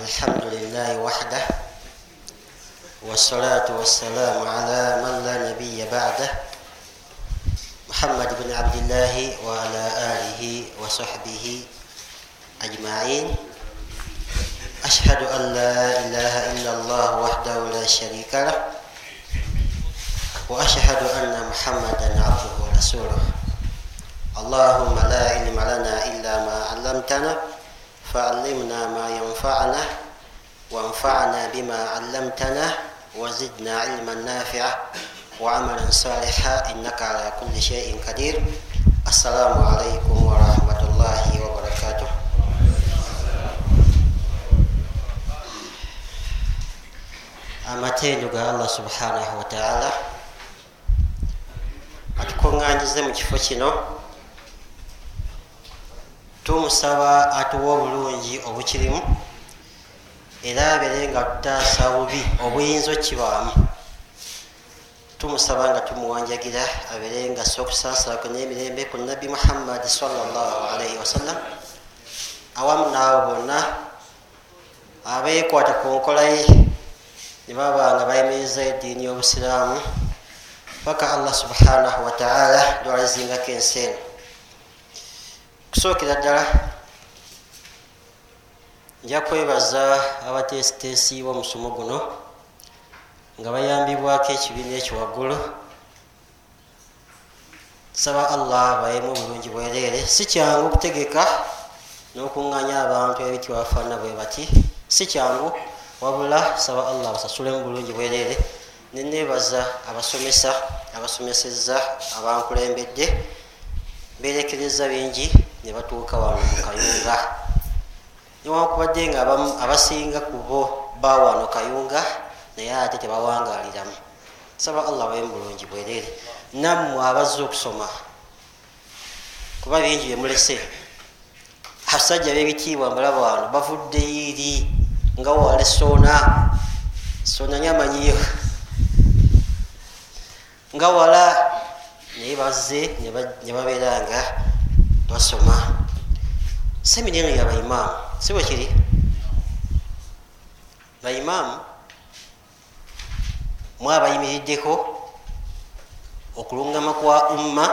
الحمد لله وحده والصلاة والسلام على من لا نبي بعده محمد بن عبد الله وعلى آله وصحبه أجمعين أشهد أن لا إله إلا الله وحده لا شريك له وأشهد أن محمدا عبده ورسوله اللهم لا علم لنا إلا ما علمتنا فعلمنا ما ينفعنا وانفعنا بما علمتنا وزدنا علما نافعا وعملا صالحا انك على كل شيء قدير السلام عليكم ورحمه الله وبركاته amatendo ga allah subhanahu wataala atukuŋŋanyize mu kifo kino Tumusaba atuwa obulungi obukirimu era abere nga tutaasa bubi obuyinza okibaamu. Tumusaba nga tumuwanjagira abere nga sokusaasalaku n'emirembe ku nabbi muhammadi salllahalaihi wasallam awamu naabo bonna abeekwata ku nkola ye ne baba nga bayimiriza eddiini y'obusiraamu paka allah subhanahu wataala lwalizingako ensi eno kusookera ddala. Nja kwebaza abateesiteesi b'omusomo guno nga bayambibwako ekibiina ekiwaggulu saba allah bayemu bulungi bwereere. Si kyangu okutegeka n'okuŋŋanya abantu ebitwafaana bwe bati. Si kyangu. Wabula saba allah basasulemu bulungi bwereere. Neneebaza abasomesa abasomeseza abankulembedde berekereza bingi ne batuuka wano mu kayunga. Newankubadde nga abasinga ku bo bawano kayunga naye ate tebawangaliramu. Saba allah baye mulungi bwereere nammwe abazze okusoma kuba bingi byemulese abasajja bebitiibwa mbalaba wano bavudde iri nga wale sona sona nyamanyiyo. Nga wala naye bazze ne babeera nga basoma. Semina eno ya baimaamu si bwe kiri baimaamu mwabayimiriddeko okulungama kwa umma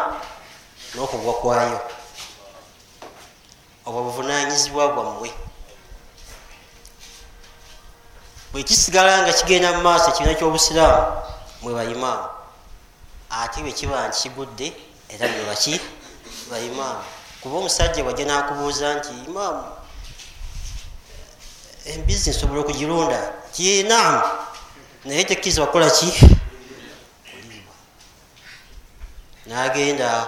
n'okugwa kwayo. Obwo buvunanyizibwa bwammwe bwekisigala nga kigenda mu maaso ekibiina ky'obusiraamu mwe baimaamu ate bwe kiba nti kigudde era mwe baki baimaamu kuba omusajja wajja nakubuuza nti imaamu embizi nsobola okugirunda? Tinaamu naye tekkiriza wakola ki? Nagenda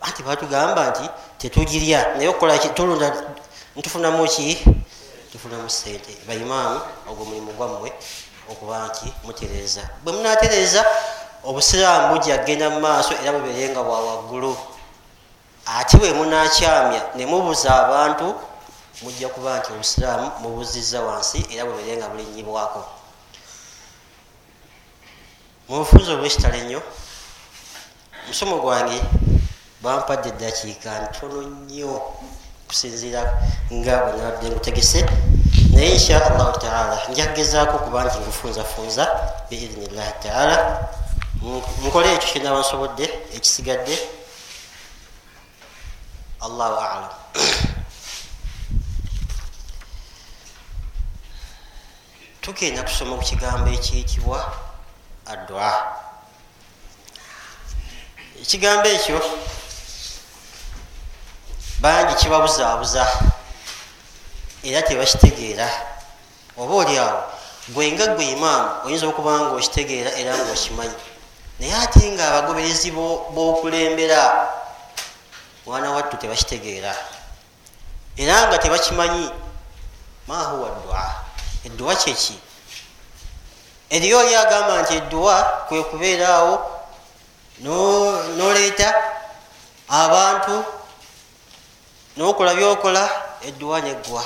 anti batugamba nti tetugirya naye okukolaki tulunda ntufunamu ki? Tufunamu sente baimaamu ogwo mulimu gwammwe okuba nti mutereeza. Bwe munatereeza obusiraamu bujja kgenda mu maaso era bubeerenga bwa waggulu ate bwe munakyamya ne mubuza abantu mujja kuba nti obusiraamu mubuziza wansi era bubeerenga bulinyibwako mubufunza obwekitale nnyo musomo gwange bampadde eddakiika ntono nnyo kusinziira nga bwenabadde ngutegese. Naye insha allahu taala njagezaako okuba nti ngufunzafunza biidhinillahi taala. Nkole ekyo kyenaba nsobodde ekisigadde allahu alam. Tugenda kusoma ku kigambo ekiyitibwa adua ekigambo ekyo bangi kibabuzaabuza era tebakitegeera. Oba oli awo gwenga gwe imaamu oyinza okuba nga okitegeera era nga okimanyi. Naye ate nga abagoberezi bokulembera mwana wattu tebakitegeera era nga tebakimanyi mahuwa dua edduwa kyeki eriyo oli agamba nti edduwa kwe kubeeraawo noleeta abantu nokola byokola edduwa neggwa.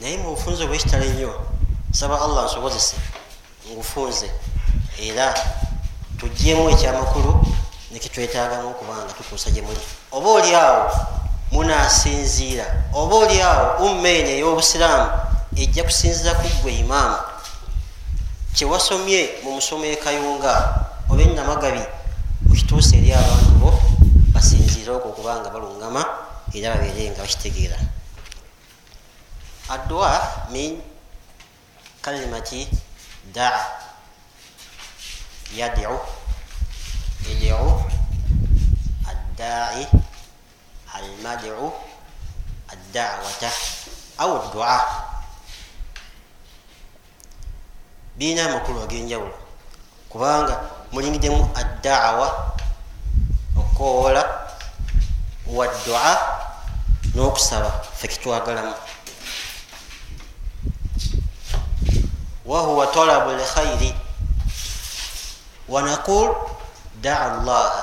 Naye mubufunze obwekitale nnyo saba allah nsobozese ngufunze era tugjemu ekyamakulu nekitwetagamu okubanga tutuusa gye muli oba oli awo munasinziira oba oliawo umma eno ey'obusiraamu ejja kusinziira ku ggwe imaamu. Kyewasomye mu musomo ekayunga oba enamagabi okituusa eri abantu bo basinziire okwo okubanga balungama era babeere nga bakitegeera. Addwa min kalimati daa yadiu idiu addai almadiu addawata au dua birina amakulu ag'enjawulo kubanga mulingiddemu addaawa okukoola wa dua n'okusaba fe kitwagalamu wahuwa talabu lkhairi wanaqul daa llaha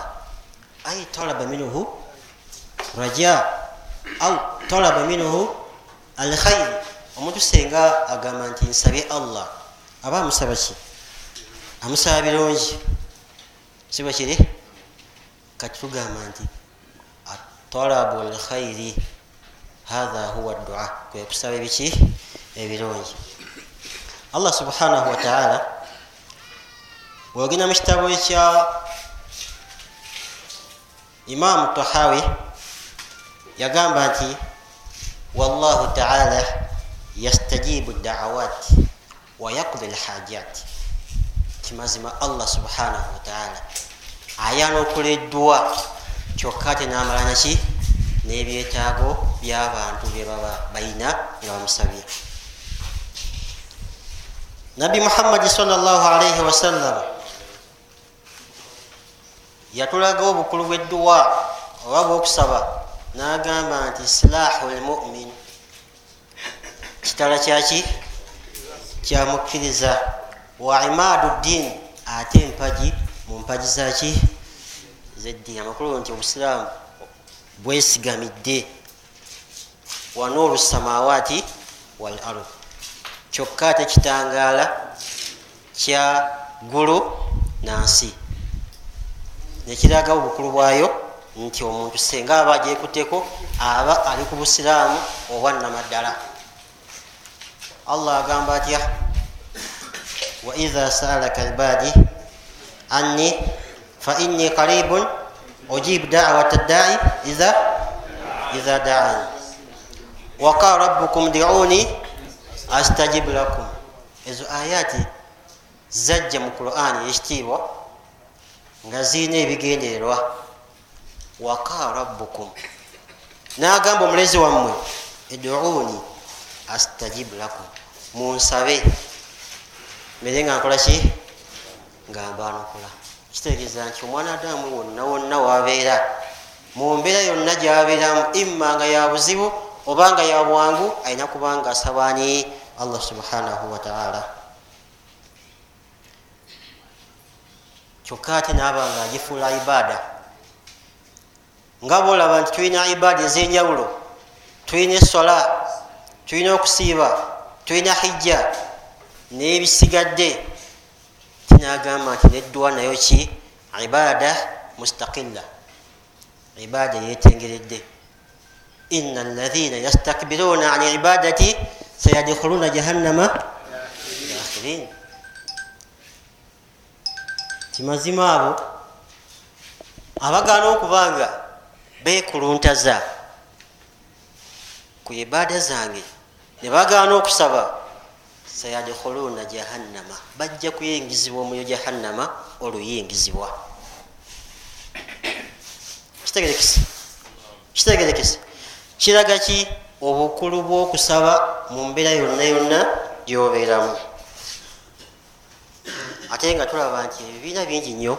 ay talaba minhu raja au talaba minhu alkhairi omuntu senga agamba nti nsabye allah. Aba amusaba ki? Amusaba birungi. Siba kiri? Kati tugamba nti atalabu lkhairi hatha huwa dua kwe kusaba ebiki? Ebirungi. Allah subhanahu wataala bwogenda mu kitabo ekya imamu tahawi yagamba nti wallahu taala yastajibu dawat wayakdi lhajat kimazima allah subhanahu wataala ayanukula eddwa kyokka ate namala naki n'ebyetaago by'abantu bye baba bayina nga bamusabye nabbi muhammadi salllahalaihi wasallam yatulaga obukulu bwedduwa oba bwokusaba nagamba nti silahu lmumin kitala kyaki kyamukkiriza wa imaadu ddini ate empaji mu mpaji zaki zeddiini amakulu nti obusiraamu bwesigamidde. Wanuuru samawaati wal ard. Kyokka ate kitangaala kya gulu nansi nekiraga obukulu bwayo nti omuntu senga aba agyekuteko aba ali ku busiraamu oba namaddala allah agamba atya waidha saalaka ibadi anni fainni qaribun ujibu dawata ddai idha daani. Waqala rabbukum diuni astajibu lakum. Ezo ayati zajja mu qurani ekitiibwa nga zirina ebigendererwa. Waqala rabbukum. Nagamba omulezi wammwe eduuni astajibu lakum. Munsabe. Mbere nga nkolaki nga mbanukula kitegeeza nti omwana adamu wonna wonna wabeera mu mbeera yonna gyabeeramu imma nga ya buzibu obanga ya bwangu alina kubanga asabani allah subhanahu wataala kyokka ate nabanga agifuula ibaada. Nga bolaba nti tulina ibaada ezenjawulo tulina esola tulina okusiiba tulina hijja nebisigadde tinagamba nti neddwa nayo ki? Ibaada mustaqilla. Ibaada yetengeredde ina alaina yastakbiruna an ibadati sayadkhuluna jahannama. Dakhirin timazima abo abagana okubanga bekuluntaza ku ibaada zange nebagaana okusaba sayadkhuluna jahannama bajja kuyingizibwa omulyo jahannama oluyingizibwa. Kitegerekese kitegerekese. Kiraga ki? Obukulu bwokusaba mu mbeera yonna yonna gyobeeramu ate nga tulaba nti ebibiina bingi nnyo.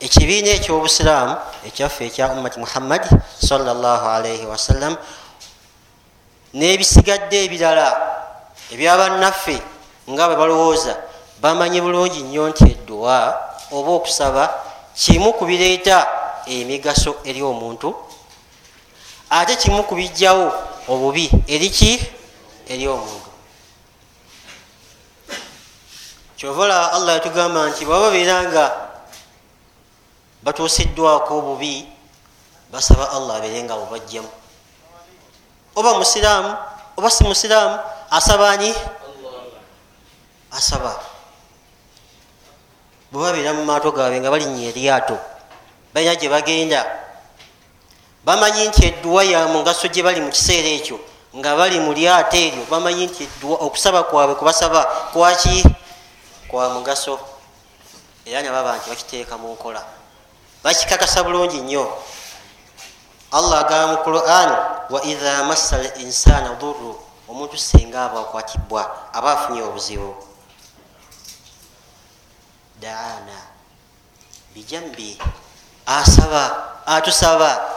Ekibiina ekyobusiraamu ekyaffe ekya ummati muhammadi salllahalaihi wasallam n'ebisigadde ebirala ebyabannaffe nga bwe balowooza bamanyi bulungi nnyo nti edduwa oba okusaba kimu ku bireeta emigaso eri omuntu ate kimu ku bijjawo obubi eri ki? Eri omuntu kyovala allah yatugamba nti baba babeera nga batuusiddwako obubi basaba allah abeere nga bubajjamu oba musiraamu oba si musiraamu asabaani asaba. Bwe babeera mu maato gaabwe nga balinnya eryato balina gye bagenda bamanyi nti edduwa ya mugaso gye bali mu kiseera ekyo nga bali mu lyato eryo bamanyi nti edduwa okusaba kwabwe kubasaba kwaki kwa mugaso era ne baba nti bakiteeka mu nkola. Bakikakasa bulungi nnyo. Allah agamba mu quran wa idha massa l insana dhurru omuntu senga aba akwatibwa aba afunye obuzibu. Daana bijambi asaba atusaba.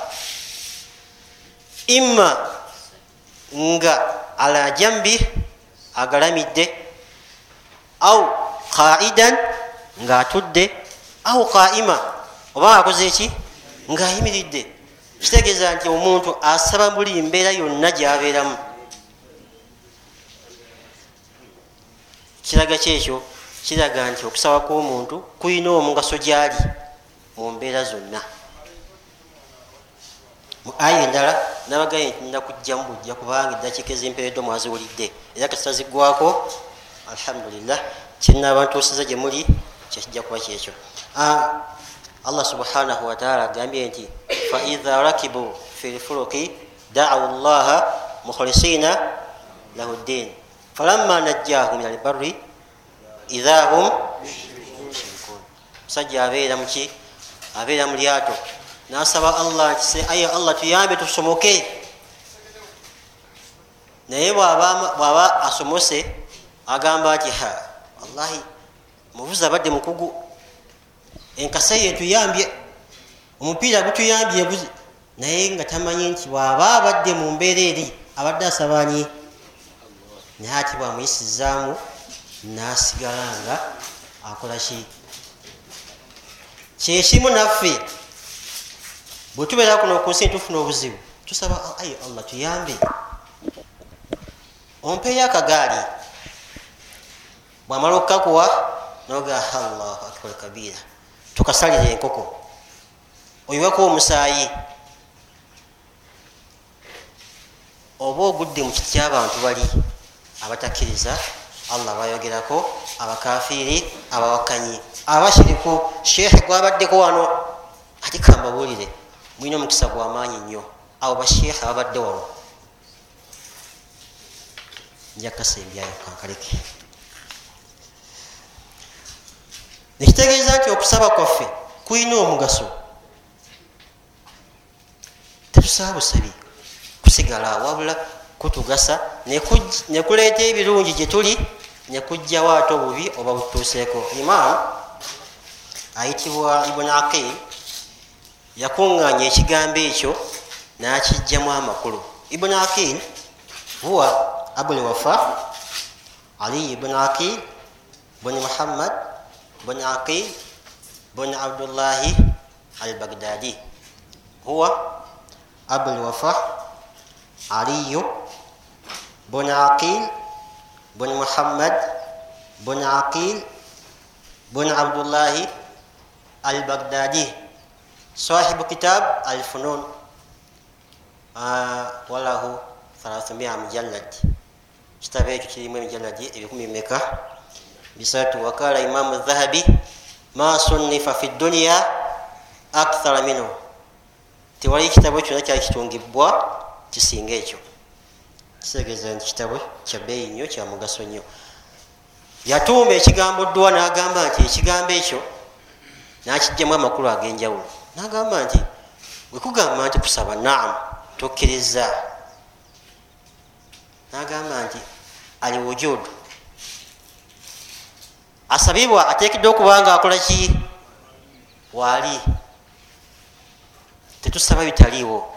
Imma nga ala jambi agalamidde au qaidan nga atudde au qaima oba akoze eki ngaayimiridde kitegeeza nti omuntu asaba buli mbeera yonna gyabeeramu. Kiraga kyekyo kiraga nti okusaba kw'omuntu kulina omugaso gyali mu mbeera zonna. Mu aya endala nabagaye nti nina kujjamu bujja kubanga eddakiika ezimpereddwa mwaziwulidde era kasitazigwako alhamdulillah kyenaba ntuusiza gye muli kyekijja kuba kyekyo. Allah subhanahu wataala agambye nti faidha rakibu fi lfuluki daau llaha mukhlisina lahu ddin. Falamma najjahum ila lbarri idha hum mushrikun. Musajja abeera muki abeera mu lyato. Nasaba allah nti aye allah tuyambe tusomoke. Naye bwaba asomose agamba nti ha wallahi muvuzi abadde mukugu enkasa ye tuyambye omupiira gutuyambye buzi. Naye nga tamanyi nti bwaba abadde mu mbeera eri abadde asabanyi naye ati bwamuyisizaamu nasigala nga akola ki? Kyekimu naffe bwe tubeera kuno ku nsi ntufuna obuzibu tusaba ayi allah tuyambe. Ompeeyo akagaali bwamala okukakuwa noga allahu akbar kabira tukasalire enkoko oyiweko omusaayi. Oba ogudde mu kiti kyabantu bali? Abatakkiriza allah bayogerako abakafiiri abawakanyi. Abashiriku sheekhe gwabaddeko wano. Ate kambabuulire mulina omukisa gwamaanyi nnyo. Abo basheekhe ababadde wano. Njakasembyayo kankaleke nekitegeeza nti okusaba kwaffe? Kulina omugaso. Tetusaba busabi kusigala wabula kutugasa nekuleeta ebirungi gyetuli nekugjawo ate obubi oba butuuseeko. Imaamu ayitibwa ibuni aqil yakuŋŋanya ekigambo ekyo nakijjamu amakulu. Ibuni aqil huwa abul wafa ali ibuni aqil buni muhammad buni aqil buni abdullahi al bagdadi huwa abul wafa aliyu buni aqil buni muhammad buni aqil buni abdullahi al bagdadi sahibu kitab al funun walahu 300 mujallad kitabo ekyo kirimu emijalladi ebikumi meka bisatu wakala imamu dhahabi ma sunnifa fi dunia akthara minhu. Tewali ekitabo kyona kyali kitungibwa kisinga ekyo. Kitegeeza nti kitabo kyabeeyi nnyo kyamugaso nnyo. Yatuuma ekigambo ddwa nagamba nti ekigambo ekyo nakijjamu amakulu ag'enjawulo. Nagamba nti wekugamba nti kusaba naamu tokkiriza nagamba nti ali wujudu asabibwa ateekeddwa okuba nga akola ki? Waali tetusaba bitaliiwo.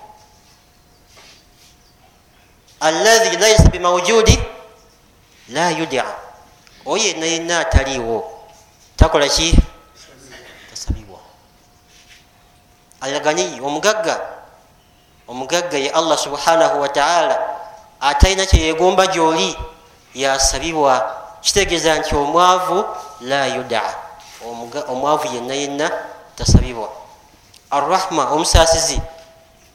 Allahi laisa bimawujudi la yudia oyo yenna yenna ataliiwo. Takola ki? Tasabibwa. Alagani omugagga omugagga ye allah subhanahu wataala atalina kyeyegomba gyoli yasabibwa kitegeeza nti omwavu la yudaa omwavu yenna yenna tasabibwa. Arrahma omusasizi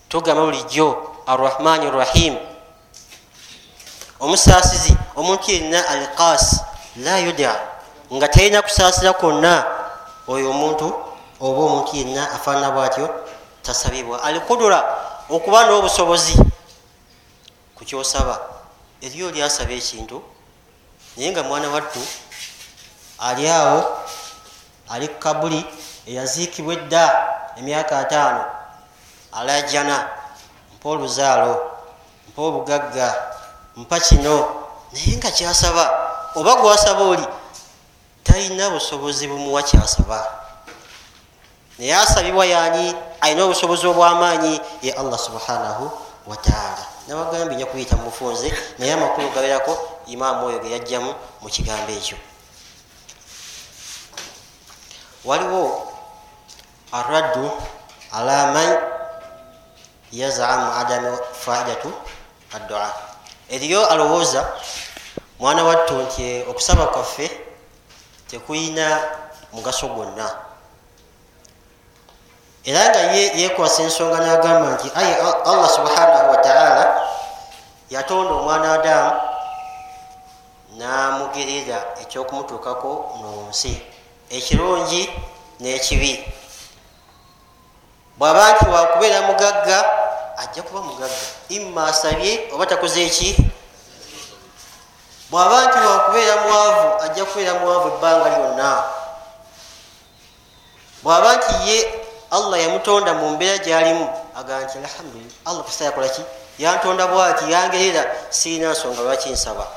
tugamba bulijjo arrahmani rrahim. Omusaasizi omuntu yenna alqas la yuda. Nga talina kusaasira kwonna oyo omuntu oba omuntu yenna afaanana bwatyo tasabibwa. Alikudura okuba n'obusobozi ku kyosaba. Eriyo lyasaba ekintu naye nga mwana wattu ali awo ali kukabuli eyaziikibwa edda emyaka ataano alajana mpa oluzaalo mpa obugagga mpa kino naye nga kyasaba oba gwasaba oli talina busobozi bumuwa kyasaba. Naye asabibwa yani alina obusobozi obwamaanyi ye allah subhanahu wataala nabagambye nja kuyita mumufunze naye amakulu gaberako imaamu oyo ge yajjamu mu kigambo ekyo. Waliwo araddu ala man yazamu adamu faidatu addua. Eriyo alowooza mwana wattu nti okusaba kwaffe tekuyina mugaso gwonna era nga yekwasa ensonga nagamba nti aye allah subhanahu wataala yatonda omwana adamu namugerera ekyokumutuukako munsi ekirungi n'ekibi. Bwaba nti wakubeera mugagga ajja kuba mugagga. Imma asabye oba takoze eki bwaba nti wakubeera mwavu ajja kubeera mwavu ebbanga lyonna. Bwaba nti ye allah yamutonda mu mbeera gyalimu. Agaa nti alhamdulillah allah kasa yakolaki yantonda bwati yangerera sirina nsonga lwaki nsaba?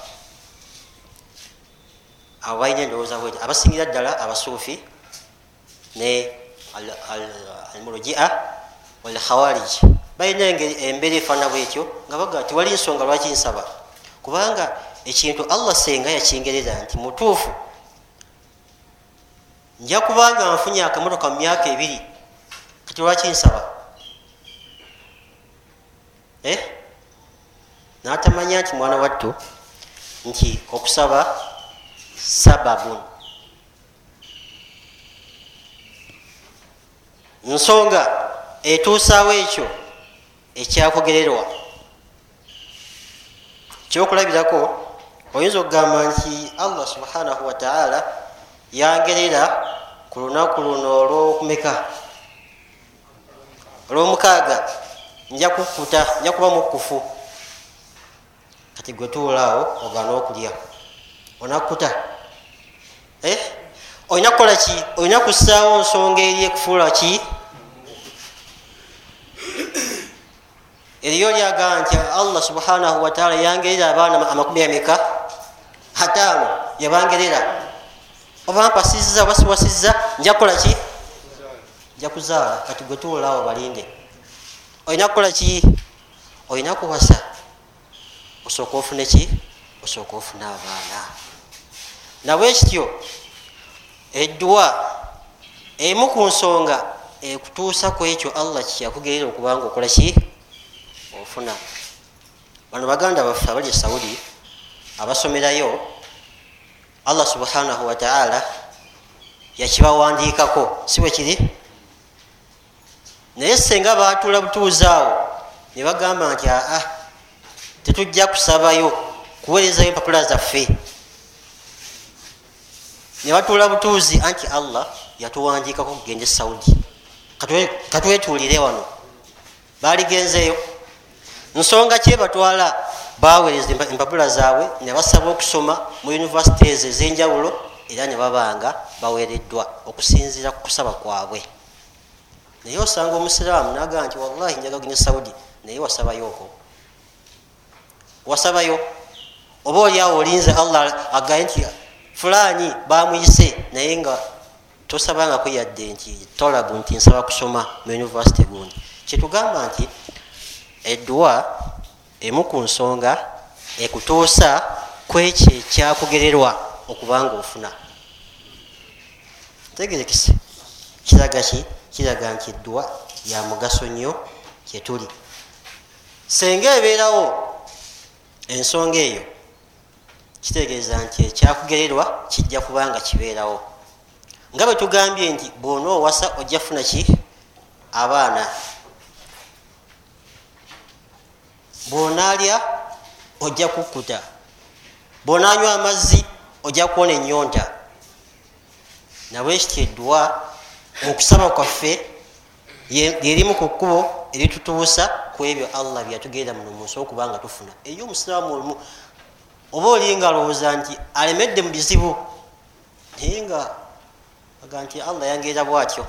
Abo balina endowooza bweti abasingira ddala abasuufi ne almurujia walkhawarij balina embeera efaana bwetyo nga baga tiwali nsonga lwaki nsaba? Kubanga ekintu allah senga yakingerera nti mutuufu. Nja kubanga nfunye akamotoka mu myaka ebiri kati lwaki nsaba? Eh? natamanya nti mwana wattu nti okusaba sababun nsonga etuusaawo ekyo ekyakogererwa. Kyokulabirako oyinza okugamba nti allah subhanahu wataala yangerera ku lunaku luno olwokumeka olwomukaaga nja kukuta nja kuba mukufu kati gwe tuulaawo ogana okulya. Onakuta eh? olina kukola ki? Olina kussaawo nsonga eri ekufuula ki? Eriyo lyagaa nti allah subhanahu wataala yangerera abaana amakumi ameka? Ataano yabangerera. Oba mpasizza oba siwasizza nja kukola ki nja kuzaala kati gwe tuulaawo balinde. Olina kukola ki? Olina kuwasa. Osooka ofune ki? Osooka ofune abaana. Nabwe kityo edduwa emu ku nsonga ekutuusa ku ekyo allah kikyakugerera okubanga okola ki? Ofuna. Bano baganda baffe abali e saudi abasomerayo allah subhanahu wataala yakibawandiikako. Si bwe kiri naye senga batula butuuzi awo ne bagamba nti aa tetujja kusabayo kuweerezayo empapula zaffe. Ne batuula butuuzi anti allah yatuwandiikako kugenda e saudi. Katwetuulire wano baligenzeyo nsonga kyebatwala baweereza empapula zaabwe ne basaba okusoma mu univesities ezenjawulo era ne babanga baweereddwa okusinziira ku kusaba kwabwe naye osanga omusiraamu nagaa nti wallahi njaga gene saudi. Naye wasabayoko wasabayo? Oba oliawo olinze allah agaye nti fulani bamuyise naye nga tosabangako yadde nti tolabu nti nsaba kusoma mu univesity gundi. Kyetugamba nti edduwa emu ku nsonga ekutuusa kwekyo ekyakugererwa okubanga ofuna tegerekese. Kiraga ki kiraga nti edduwa ya mugaso nnyo kyetuli senga ebeerawo ensonga eyo kitegeeza nti ekyakugererwa kijja kubanga kibeerawo. Nga bwe tugambye nti bwona owasa ojja funa ki? Abaana. Bwonaalya ojja kukkuta. Bwonanywa amazzi ojja kuwona enyonta nabwekityo eddwa okusaba kwaffe lyerimu ku kkubo eritutuusa ku ebyo allah byeyatugenda muno munsi okubanga tufuna. Eyo omusiraamu olumu oba olinga alowooza nti alemedde mu bizibu naye nga aga nti allah yangerera bwatyo.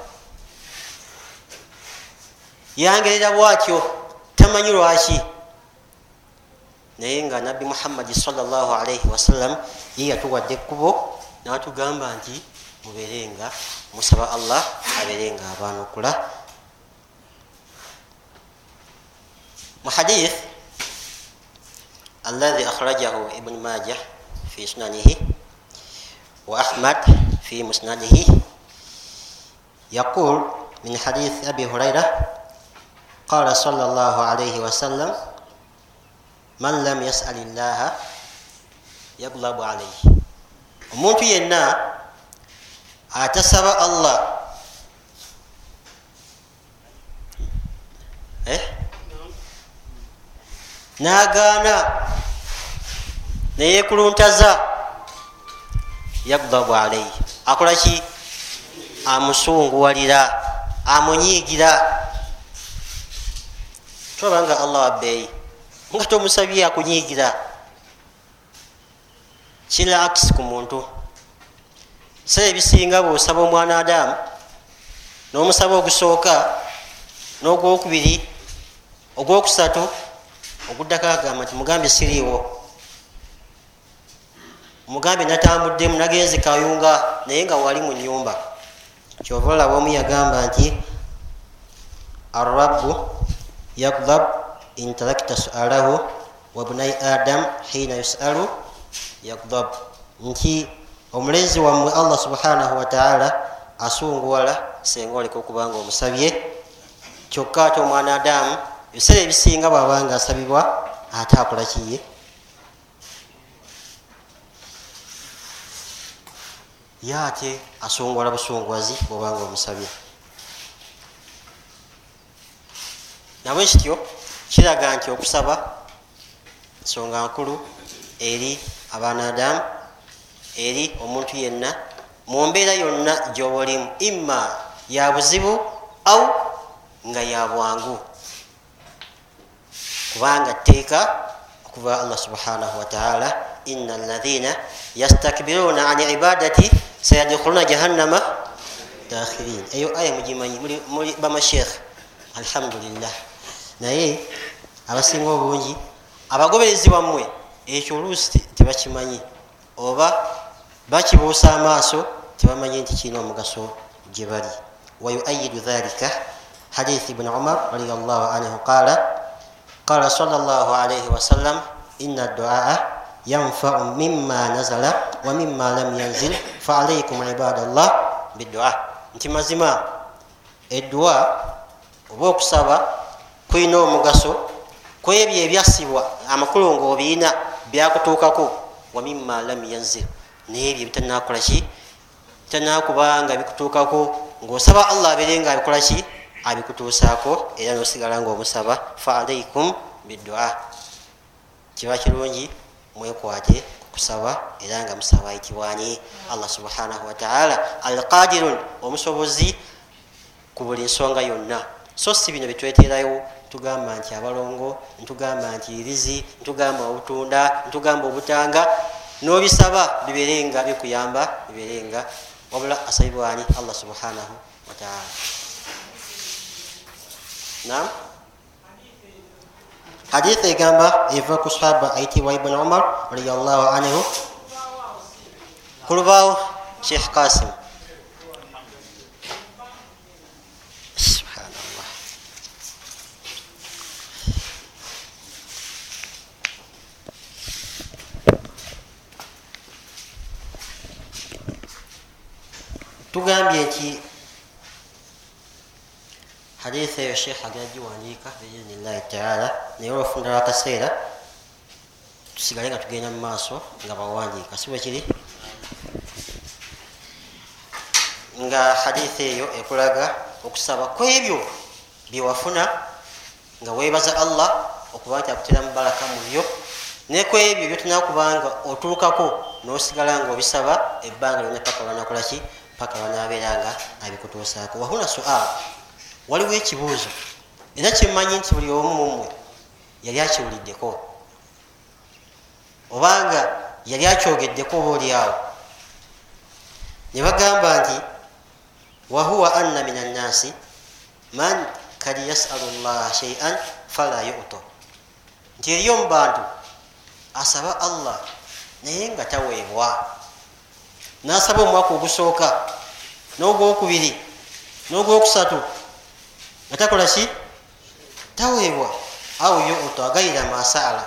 Yangerera bwatyo tamanyi lwaki? Naye nga nabbi muhammadi salaalaihi wasallam ye yatuwadde ekkubo natugamba nti muberenga musaba allah aberenga abanukula muhadith الذي أخرجه ابن ماجه في سننه وأحمد في مسنده يقول من حديث أبي هريرة قال صلى الله عليه وسلم من لم يسأل الله يغلب عليه omuntu yenna atasaba allah? Eh? nagaana neyekuluntaza yagdabu alaihi akolaki amusunguwalira amunyiigira tolabanga allah wabbeeyi nga tomusabye akunyiigira kira akisi ku muntu sebe ebisinga bwosaba omwana adamu n'omusaba ogusooka n'ogwokubiri ogwokusatu oguddako agamba nti mugambe siriiwo. Mugambe natambuddemu nagenze kayunga naye nga wali mu nyumba kyova olaba omu yagamba nti arabu yagdab intarakta sualahu wabunai adam hina yusalu yagdab nti omulenzi wammwe allah subhanahu wataala asunguwala senga oleka okubanga omusabye. Kyokka ate omwana adamu ebiseera ebisinga bwabanga asabibwa ate akola kiye. Ye ate asunguwala busunguwazi bwobanga omusabye. Nabwe kityo kiraga nti okusaba nsonga nkulu eri abaana adamu eri omuntu yenna mu mbeera yonna gyoba olimu imma ya buzibu au nga ya bwangu. Kubanga tteeka okuva allah subhanahu wataala ina alaina yastakbiruna an ibadati sayadkhuluna jahannama dakhirin eyo aya mugimanyi muli bamashekh alhamdulillah. Naye abasinga obungi abagoberezi bammwe ekyo oluusi tebakimanyi oba bakibuusa amaaso tebamanyi nti kirina omugaso gye bali. Wayuayidu dhalika hadith ibn umar radiallahu anhu qala qala sala llah alaihi wasallam ina duaa yanfau mima nazala wa mima lam yanzil faalaikum ibadallah bidua nti mazima edduwa oba okusaba kulina omugaso kwebyo ebyasibwa amakulu ngaobiina byakutuukako wa mima lam yanzil naebyo bitanakolaki bitanakubanga bikutuukako ngaosaba allah abere nga abikolaki abikutuusaako era nosigala nga omusaba fa alaikum bidua kiba kirungi mwekwate kusaba era nga musaba ayitibwani allah subhanahu wataala alqadirun omusobozi ku buli nsonga yonna. So si bino bitweterayo ntugamba nti abalongo ntugamba nti irizi ntugamba obutunda ntugamba obutanga nobisaba biberenga bikuyamba biberenga wabula asabibwani allah subhanahu wataala nam hadith egamba eva ku sahaba ayitibwa ibuni umar radiallahu anhu. Kulubaawo sheikh kasim tugambye nti hadith eyo sheikh agagiwandiika biidhnillahi taala naye olwafundala akaseera tusigale nga tugenda mu maaso nga bawandiika. Si bwekiri nga hadith eyo ekulaga okusaba kwebyo byewafuna nga webaza allah okuba nti akutera mubalaka mu byo nekwebyo byotunakubanga otuukako nosigala nga obisaba ebbanga lyona paka lwanakolaki paka lwanabeera nga abikutuusaako wahuna sual waliwo ekibuuzo era kimanyi nti buli omu mumwe yali akiwuliddeko obanga yali akyogeddeko oba oliawo ne bagamba nti wahuwa anna min annasi man kad yasalu llaha shaian fala yuto nti eriyo mu bantu asaba allah naye nga taweebwa nasaba omwaka ogusooka n'ogwokubiri n'ogwokusatu. Nga takola ki? Taweebwa. Au yuto agayira masaala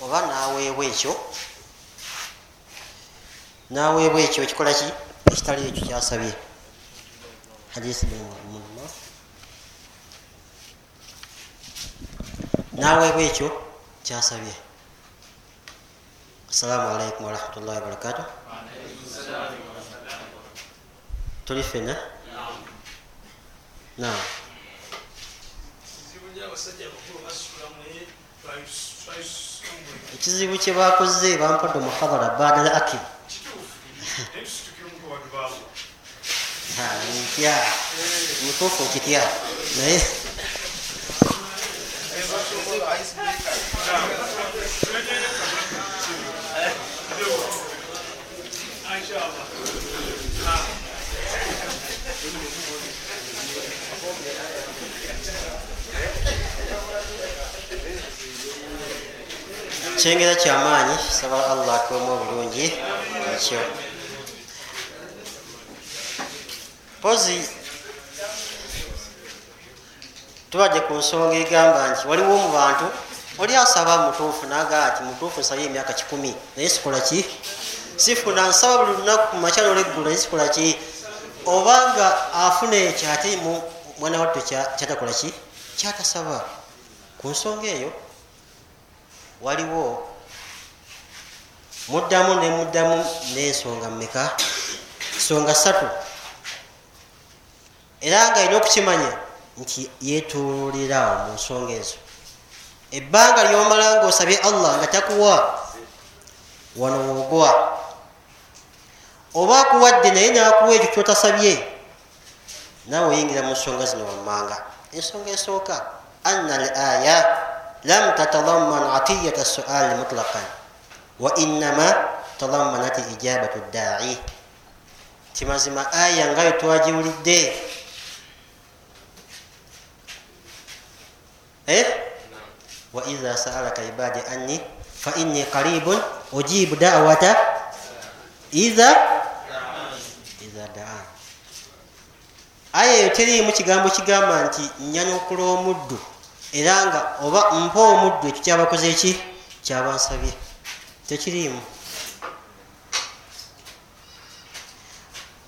oba naweebwa ekyo? Naweebwa ekyo ekikola ki? Ekitali ekyo kyasabye. Hadisi naweebwa ekyo kyasabye. Assalamu alaikum warahmatullahi wabarakatu tuli fena nam ekizibu kyebakoze bampadde omuhabara badala akib ntya mutuufu okitya naye kyengera kyamaanyi saba allah akuwemu obulungi ekyo pozi tubadde ku nsonga egamba nti waliwo mu bantu oli asaba mutuufu nagaa nti mutuufu nsabye emyaka kikumi naye sikola ki? Sifuna nsaba buli lunaku ku makya nolweggulu naye sikola ki? Obanga afuna ekyo ate mwana watto kyatakola ki? Kyatasaba. Ku nsonga eyo waliwo muddamu nemuddamu nensonga mmeka? Nsonga satu era nga alina okukimanya nti yetuulirawo mu nsonga ezo. Ebbanga lyomala nga osabye allah nga takuwa wano woogwa oba akuwadde naye nakuwa ekyo kyotasabye naawe oyingira mu nsonga zino wammanga. Ensonga esooka anna al aya lam tatadaman atiyata suali mutlaqan wa innama tadamanat ijabatu ddai timazima aya ngayo twagiwulidde eh? waiha saalaka ibadi anni fainni qaribun ujibu dawata iha iha daan aya eyo teriimu kigambo kigamba nti nyanukula omuddu era nga oba mpa omuddu ekyo kyabakoze eki? Kyabansabye. Tekiriimu.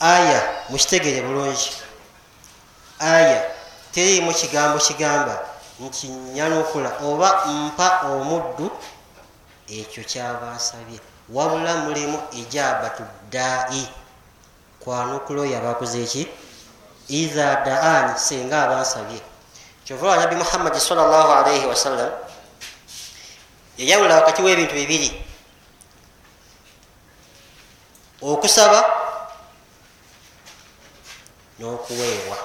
Aya mukitegere bulungi. Aya teriimu kigambo kigamba nti nyanukula oba mpa omuddu ekyo kyabansabye. Wabula mulimu ijabatu daai kwanukula oyo abakoze eki? Iha daani senga abansabye kyova wa nabi muhammadi salllah alaihi wasallam yayawula wakati w'ebintu bibiri. Okusaba n'okuweebwa.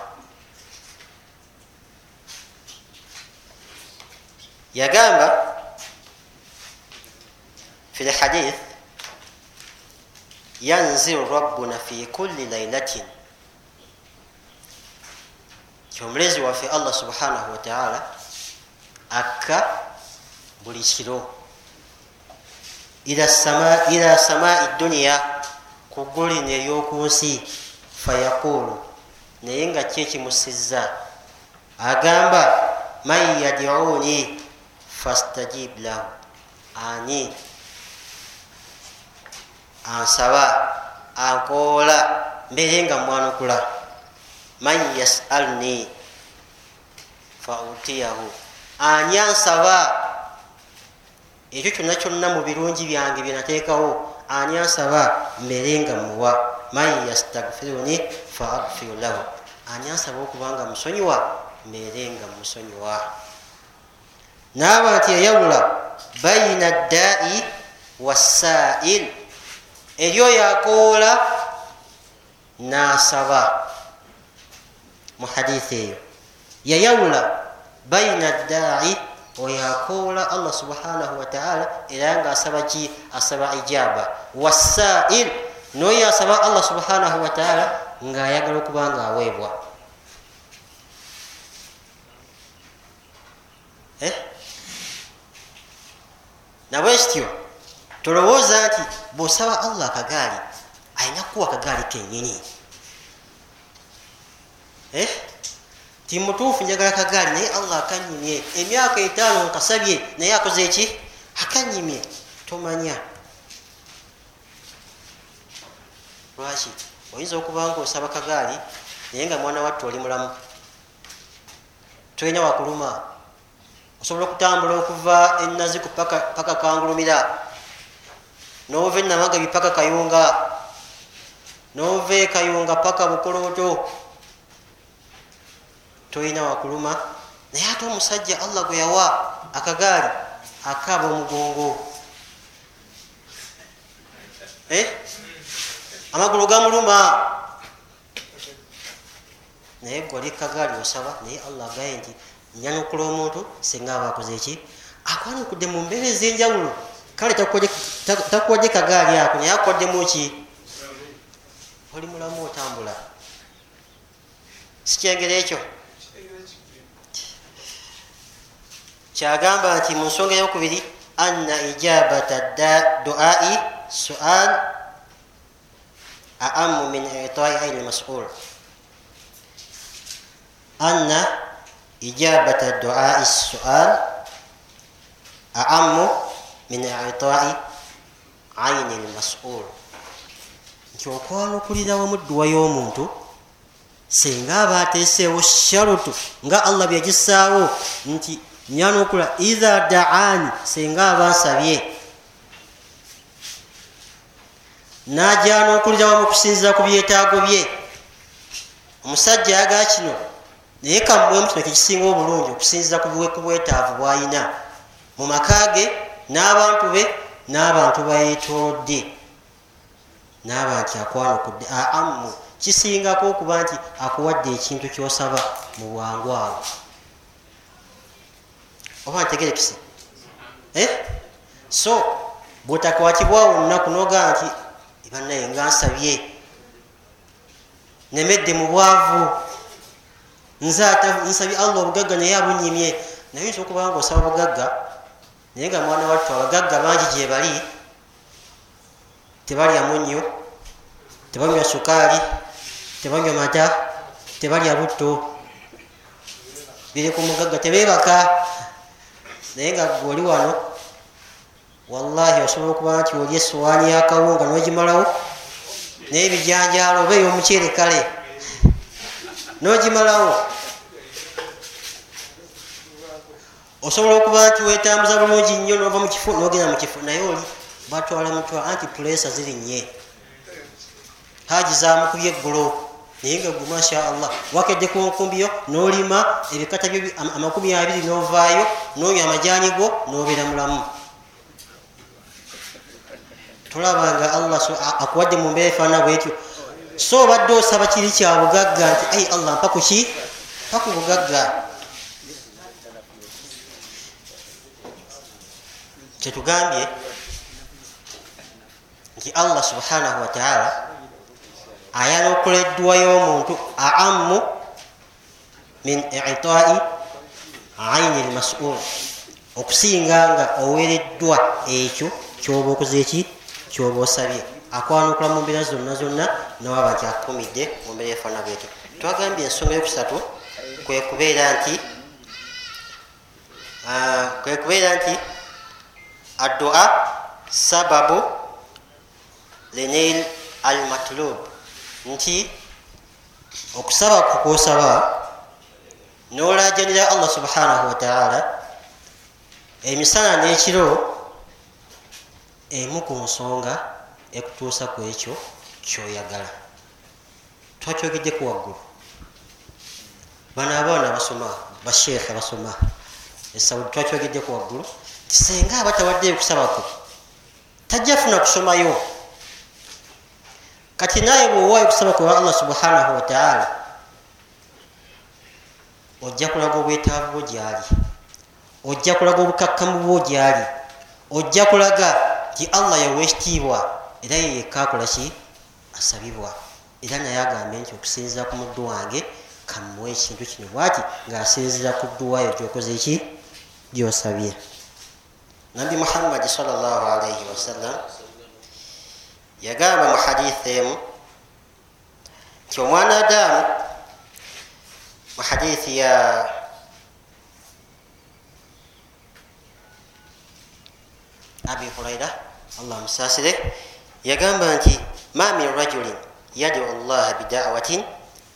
Yagamba fi lhadith yanziru rabbuna fi kulli lailatin kyomulezi waffe allah subhanahu wataala akka buli kiro. Ila samai duniya ku ggulu lino eryokunsi fayaqulu naye nga ki ekimusiza agamba man yadiuni fastajib lahu. Ani? Ansaba ankoola mbeere nga mwanukula man yasalni fautiyahu. Ani ansaba? Ekyo kyonna kyonna mu birungi byange byenateekawo ani ansaba? Mbeere nga muwa. Man yastagfiruni faagfiru lahu. Ani ansaba okubanga musonyiwa? Mbeere nga musonyiwa. Naaba nti yayawula baina ddai wassail. Eryo yakoola nasaba mu hadithi eyo yayawula baina ddai oyakoola allah subhanahu wataala era nga asaba ki asaba ijaba wassail noyo asaba allah subhanahu wataala ngaayagala okuba nga aweebwa eh? nabwekityo tolowooza nti bwosaba allah akagaali ayina kukuwa akagaali kenyini? Timutuufu njagala kagaali naye allah akanyimye. Emyaka etaano nkasabye naye akoze eki akanyimye. Tomanya. Lwaki? Oyinza okuba nga osaba kagaali naye nga mwana watte oli mulamu. Tolina wakuluma. Osobola okutambula okuva enaziku paka kangulumira. Nova enamagabi paka kayunga. Nova ekayunga paka bukolooto tolina wakuluma naye ate omusajja allah gwe yawa akagaali akaaba omugongo. Eh? amagulu gamuluma. Naye gwali kagaali osaba naye allah agaye nti nyanukula omuntu singa aba akoze eki akwanukudde mu mbeera ez'enjawulo? Kale takuwadde kagaali ako naye akuwaddemu ki? Oli mulamu otambula. Sikyengero ekyo kyagamba nti mu nsonga eyokubiri anna ijabata duai sual aamu min itai aini masul anna ijabata duai sual aamu min itai aini lmasul nti okwanukulira wamu dduwa y'omuntu singa aba ateeseewo sharutu nga allah byagisaawo nti nyanukula iha daani singa aba nsabye najanukulira wamu okusinzira ku byetaago bye. Omusajja yagaa kino naye kamuwemu kino kekisinga obulungi okusinzira ku bwetaavu bwayina. Mu maka ge n'abantu be n'abantu bayetolodde naaba nti akwanukudde aamu kisingako okuba nti akuwadde ekintu kyosaba mu bwangu awo oba ntegerekise eh? so bwetakwatibwawo olunaku nogaa nti banaye nga nsabye nemedde mu bwavu nze nsabye allah obugagga naye abunyimye. Naye nsa okuba nga osaba bugagga naye nga mwana wattu abagagga bangi gye bali tebalya munyo tebanywa sukaali tebanywa mata tebalya butto. Biri ku mugagga tebebaka naye nga gweoli wano wallahi osobola okuba nti oli esowaani yakawunga nogimalawo naye ebijanjalo oba ey'omuceere kale nogimalawo. Osobola okuba nti wetambuza bulungi nnyo nova mukifu nogenda mukifu naye oli batwala mutwa anti pulesa ziri nye haji zamukubye eggulo naye nga gwe masha allah wakedde ku nkumbiyo nolima ebikata amakumi abiri novaayo nonywa amajani go nobeera mulamu. Tolabanga allah akuwadde mu mbeera efaana bwetyo so obadde osaba kiri kya bugagga nti ai allah mpa kuki mpa ku bugagga. Kyetugambye nti allah subhanahu wataala ayanukula edduwa y'omuntu aamu min itai aini lmasul okusinga nga owereddwa ekyo kyoba okoze eki? Kyoba osabye. Akwanukula mu mbeera zonna zonna nawaba nti akumidde mu mbeera efaana bwetyo. Twagambye ensonga yokusatu kwe kubeera nti kwe kubeera nti addua sababu lenail al matlub nti okusaba kukwosaba nolajanira allah subhanahu wataala emisana n'ekiro emu ku nsonga ekutuusa ku ekyo kyoyagala. Twakyogeddeku waggulu. Bano abaana basoma basheekhe basoma esaudi twakyogeddeku waggulu senga aba tawaddeyo kusabako tajja funa kusomayo kati naye bwowaayo kusaba kwa allah subhanahu wataala ojja kulaga obwetaavu bwo gyali ojja kulaga obukakkamu bwo gyali ojja kulaga nti allah yawa ekitiibwa era yeyekka akola ki asabibwa era naye agambe nti okusinzira ku muddu wange kamuwa ekintu kino bwati ngaasinzira ku dduwayo gyokoze ki gyosabye nabi muhammadi salllah alaihi wasallam yagamba mu haditha emu nti omwana adamu mu hadithi ya abi huraira allah musasire yagamba nti ma min rajulin yadu allah bidawatin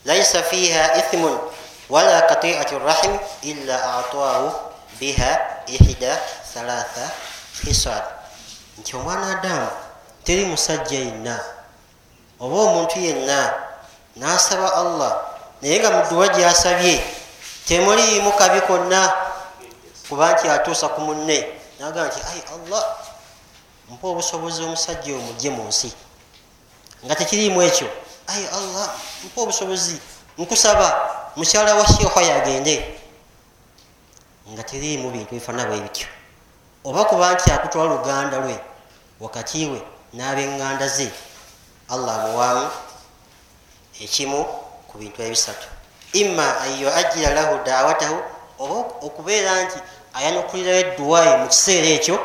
laisa fiha ithmun wala katiatu rahim illa ataahu biha ihda thalatha hisal nti omwana adamu teri musajja yenna oba omuntu yenna nasaba allah naye nga muduwa gyasabye temuliimu kabi konna? Kuba nti atuusa ku munne nagamba nti ai allah mpa obusobozi omusajja omugye mu nsi. Nga tekiriimu ekyo ai allah mpa obusobozi nkusaba mukyala wa sheekha yagende. Nga teriimu bintu bifaana bwe bityo. Oba kuba nti akutwala luganda lwe wakati we n'abenganda ze. Allah amuwaamu ekimu ku bintu ebisatu. Imma an yuajira lahu dawatahu oba okubeera nti ayanukulirayo edduwayi mu kiseera ekyo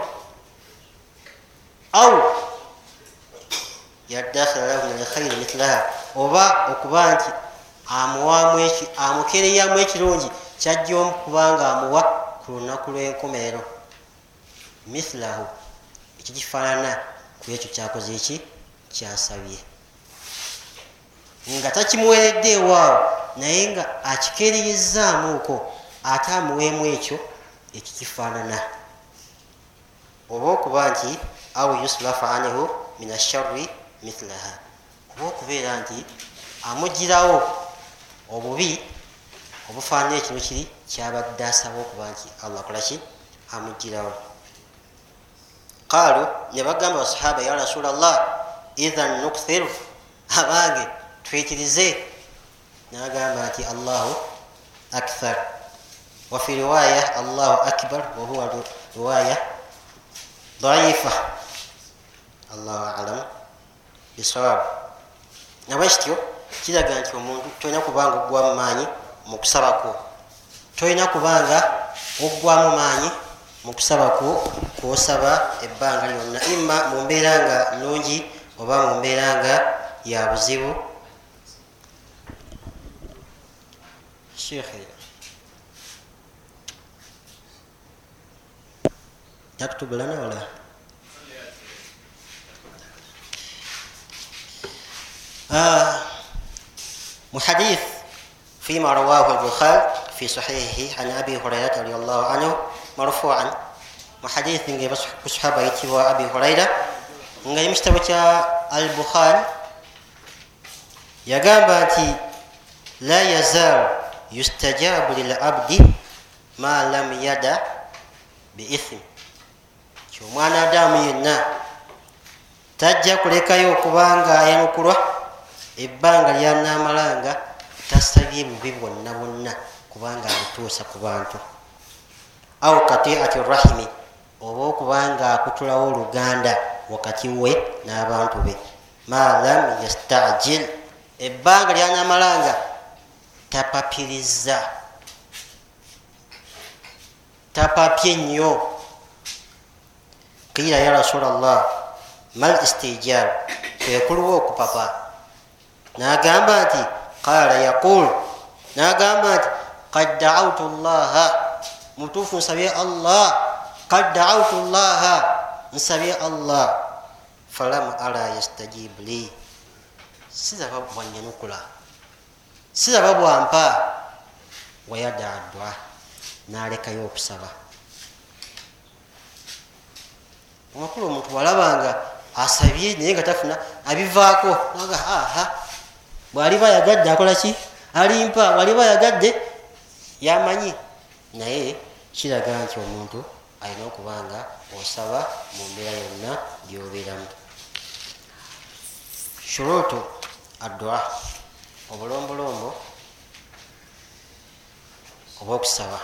au yadakhira lahu min alkhairi mithlaha oba okuba nti amukereyamu ekirungi kyajja omu kubanga amuwa ku lunaku lw'enkomerero mithlahu ekikifaanana ku ekyo kyakoze eki? Kyasabye. Nga takimuweredde ewaawo naye nga akikereyezaamuuko ate amuweemu ekyo ekikifaanana. Oba okuba nti au yuslafu anhu min asharri mithlaha. Oba okubeera nti amugirawo obubi obufaanana ekino kiri kyabadde asaba okuba nti allah akolaki amugirawo qaalu ne bagamba basahaba ya rasula llah ithan nukthiru abange twikirize nagamba nti allahu akthar wafi riwaya allahu akbar wahuwa riwaya daifa allahu alam bisawabu nabwekityo kiraga nti omuntu tolina kubanga oggwamu maanyi mukusabako tolina kubanga oggwamu maanyi mukusabako kwosaba ebbanga lyonna. Imma mu mbeera nga nnungi oba mu mbeera nga ya buzibu. Sheekhe yaktubu lana wala محدث فيما رواه البخاري في صحيحه عن ابي هريره رضي الله عنه مرفوعا mu hadithi nga ku sahaba yitibwa abi huraira nga mu kitabo kya al bukhari yagamba nti la yazaalu yustajabu lil abdi ma lam yada biithmi kyomwana adamu yenna tajja kulekayo okubanga ayanukulwa ebbanga lyanaamalanga tasabye bubi bwonna bwonna kubanga abutuusa ku bantu au katiati rahimi oba okubanga akutulawo oluganda wakati we n'abantu be. Malam yastajil. Ebbanga lyanamalanga tapapiriza. Tapapye nnyo. Kiira ya rasulllah mal istijar kwekuluwa okupapa. Nagamba nti qala yaqul. Nagamba nti kad daautu llaha mutuufu nsabye allah kad daautu llaha nsabye allah. Falam ara yastajib li. Siraba bwanyanukula siraba bwampa wayadaadwa nalekayo okusaba amakulu omuntu walabanga asabye naye nga tafuna abivaako. Naga aha. Bwaliba ayagadde akolaki alimpa. Bwaliba ayagadde yamanyi. Naye kiraga nti omuntu alina okuba nga osaba mu mbeera yonna gyobeeramu. Shuruutu addua obulombolombo obwokusaba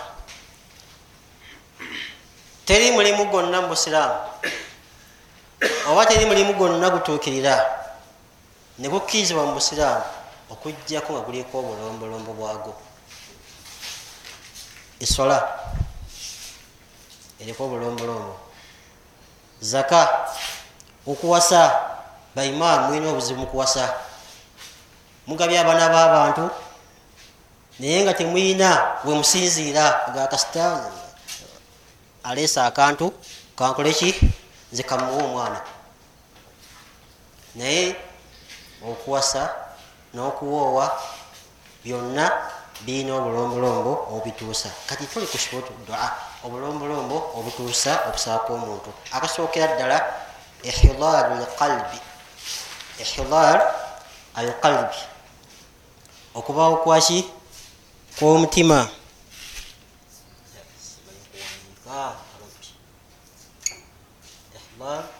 teri mulimu gwonna mu busiraamu oba teri mulimu gwonna gutuukirira ne gukkirizibwa mu busiraamu okugjako nga guliko obulombolombo bwagwo esola eriko obulombolombo zaka okuwasa baimaamu mulina obuzibu mukuwasa mugabye abaana b'abantu naye nga temuyina wemusinziira gakasita aleesa akantu kankoleki nze kamuwa omwana. Naye okuwasa n'okuwoowa byonna birina obulombolombo obituusa. Kati tuli ku shurutu dua obulombolombo obutuusa okusaba kw'omuntu akasookera ddala ihidaaru lqalbi. Ihidaaru alqalbi. Okubaawo kwaki kw'omutima. Ihidaaru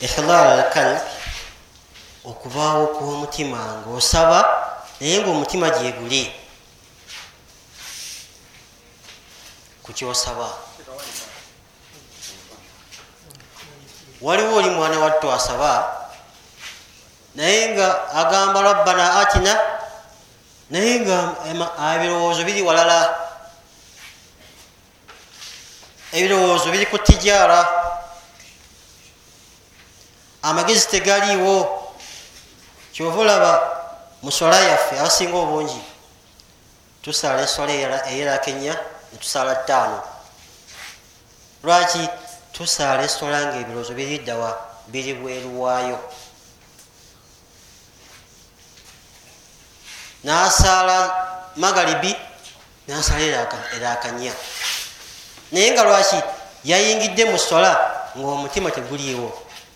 alqalbi okubaawo kw'omutima ngaosaba naye ngaomutima gyeguli kukyosaba waliwo oli mwana wattu asaba naye nga agamba rabbana atina naye nga ebirowoozo biri walala. Ebirowoozo biri ku tijaara amagezi tegaliiwo. Kyova olaba musola yaffe abasinga obungi tusala esola eyerakenya netusala ttaano. Lwaki tusala esola nga ebirowoozo biriddawa biri bweruwaayo nasala magalibi nasala erakanya naye nga lwaki yayingidde mu sola ngaomutima teguliiwo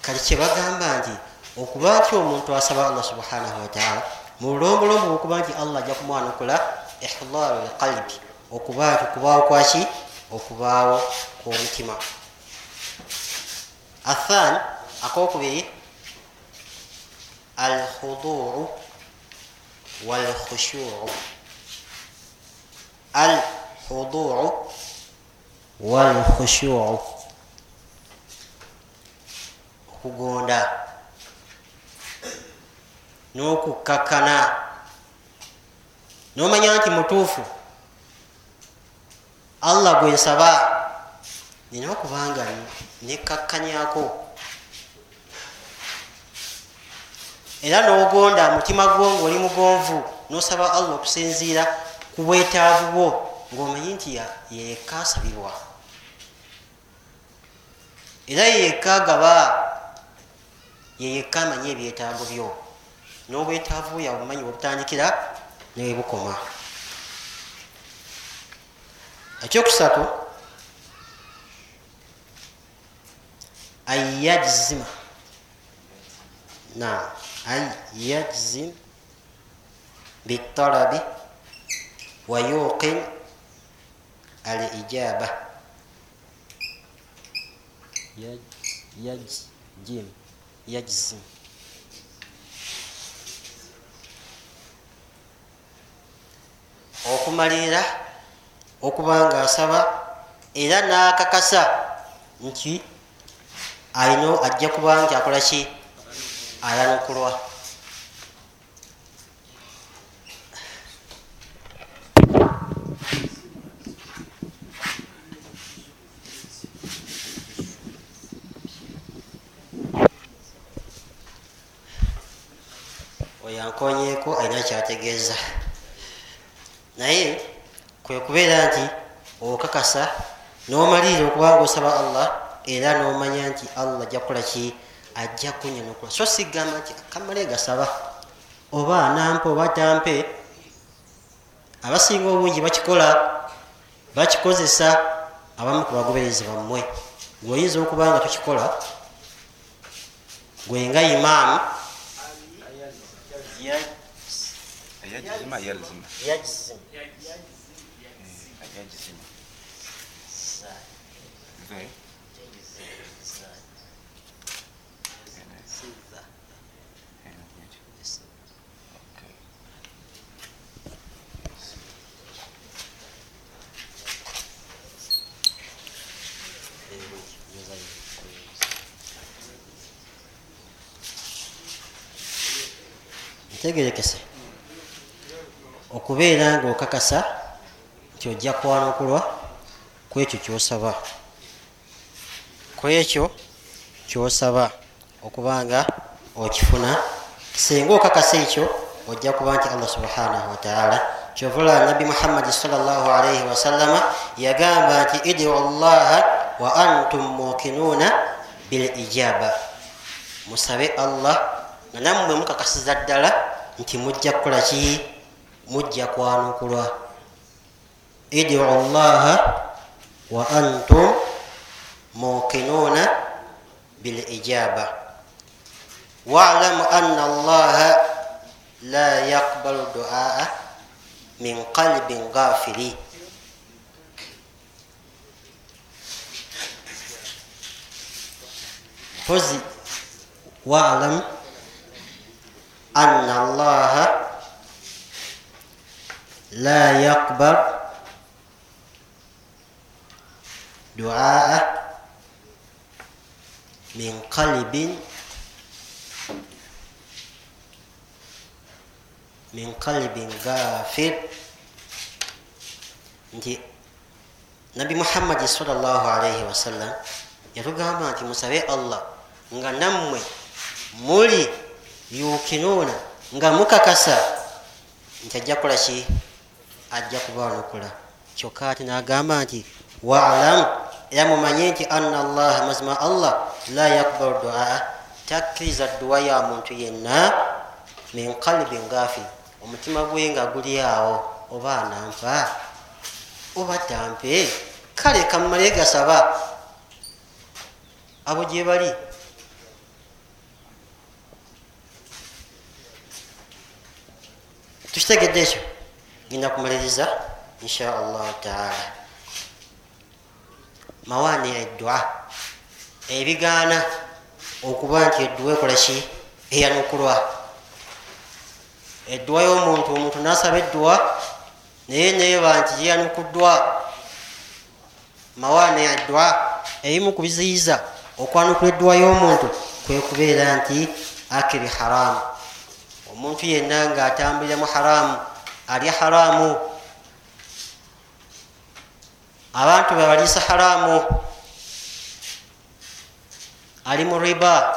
kati kyebagamba nti okuba nti omuntu asaba allah subhanahu wataala mu bulombolombo okuba nti allah ajja kumwanukula ihdaru lqalbi okuba nti okubaawo kwaki okubaawo kwomutima. Athan akokubiri alkhuduu walkhushuu. Alkhuduu walkhushuu okugonda n'okukakkana nomanya nti mutuufu. Allah gwensaba nina okubanga nekakkanyako era nogonda mutima gwo ngaoli mugonvu nosaba allah okusinziira ku bwetaavu bwo ngaomanyi nti yekka asabirwa era yekka agaba yeyekka amanyi ebyetaago byo. N'obwetaavu yabumanyi webutandikira newebukoma ekyokusatu ayajzima nam ayajzim bitalabi wayuqin al ijaba yajim yajzim okumalirira okuba nga asaba era nakakasa nti alina ajja kuba nti akola ki? Ayanukulwa oyankonyeeko alina kyategeeza. Naye kwe kubeera nti okakasa nomalirira okubanga osaba allah era nomanya nti allah ajja kukola ki? Ajja kunyanukula so sigamba nti kamale gasaba. Oba nampe oba tampe abasinga obungi bakikola bakikozesa abamu ku bagoberezi bammwe. Gweoyinza okuba nga tukikola gwe nga imaamu yajizima yalzima yajisimu yajizima ve Okay. Okubeera nga okakasa nti ojja kwanukulwa kwekyo kyosaba. Kwekyo kyosaba okubanga okifuna singa okakasa ekyo ojja kuba nti allah subhanahu wataala kyovula nabi muhammadi salllah alaihi wasallama yagamba nti idiu llaha wa antum mukinuuna bil ijaba. Musabe allah nga nammwe mukakasiza ddala nti mujja kukola ki mujja kwanukulwa idiu llaha wa antum mukinuuna bil ijaba. Walamu ana allaha la yaqbalu duaa min qalbin gafili pozi walam ana allaha la yaqbal duaa min qalbin. Min qalbin gafir nti nabi muhammadi salllah alaihi wasallam yatugamba nti musabe allah nga nammwe muli yukinuuna nga mukakasa. Nti ajja kukola ki ajja kubaanukula kyokka ati nagamba nti walam era mumanye nti anna allaha mazima allah la yakbalu duaa. Takkiriza dduwa ya muntu yenna min qalbin gafil omutima gwe nga guli awo oba anampa oba tampe kale kammale gasaba. Abo gye bali. Tukitegedde ekyo genda kumaliriza insha allahu taala. Mawaani eddwa ebigaana okuba nti edduwa ekola ki eyanukulwa edduwa y'omuntu omuntu nasaba edduwa naye neyeba nti yeyanukuddwa mawaani eddwa ebimu ku biziyiza okwanukula edduwa y'omuntu kwe kubeera nti akiri haramu omuntu yenna nga atambulira mu haramu alya haramu. Abantu bebaliisa haramu. Ali mu riba.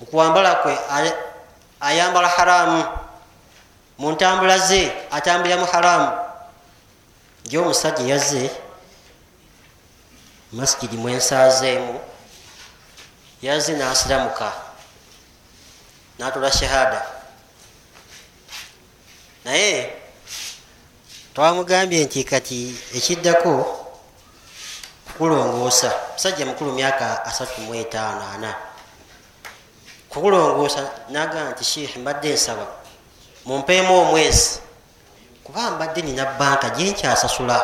Mukuwambala kwe ayambala haramu. Mu ntambula ze atambulira mu haramu. Nje omusajja yazze masikidi mwensazeemu yazze nasiramuka natula shahada naye twamugambye nti kati ekiddako kukulongoosa musajja mukulu myaka asatu mu etaano ana kukulongoosa nagamba nti sheikh mbadde nsaba mumpeemu omwezi kuba mbadde nina banka gyenkyasasula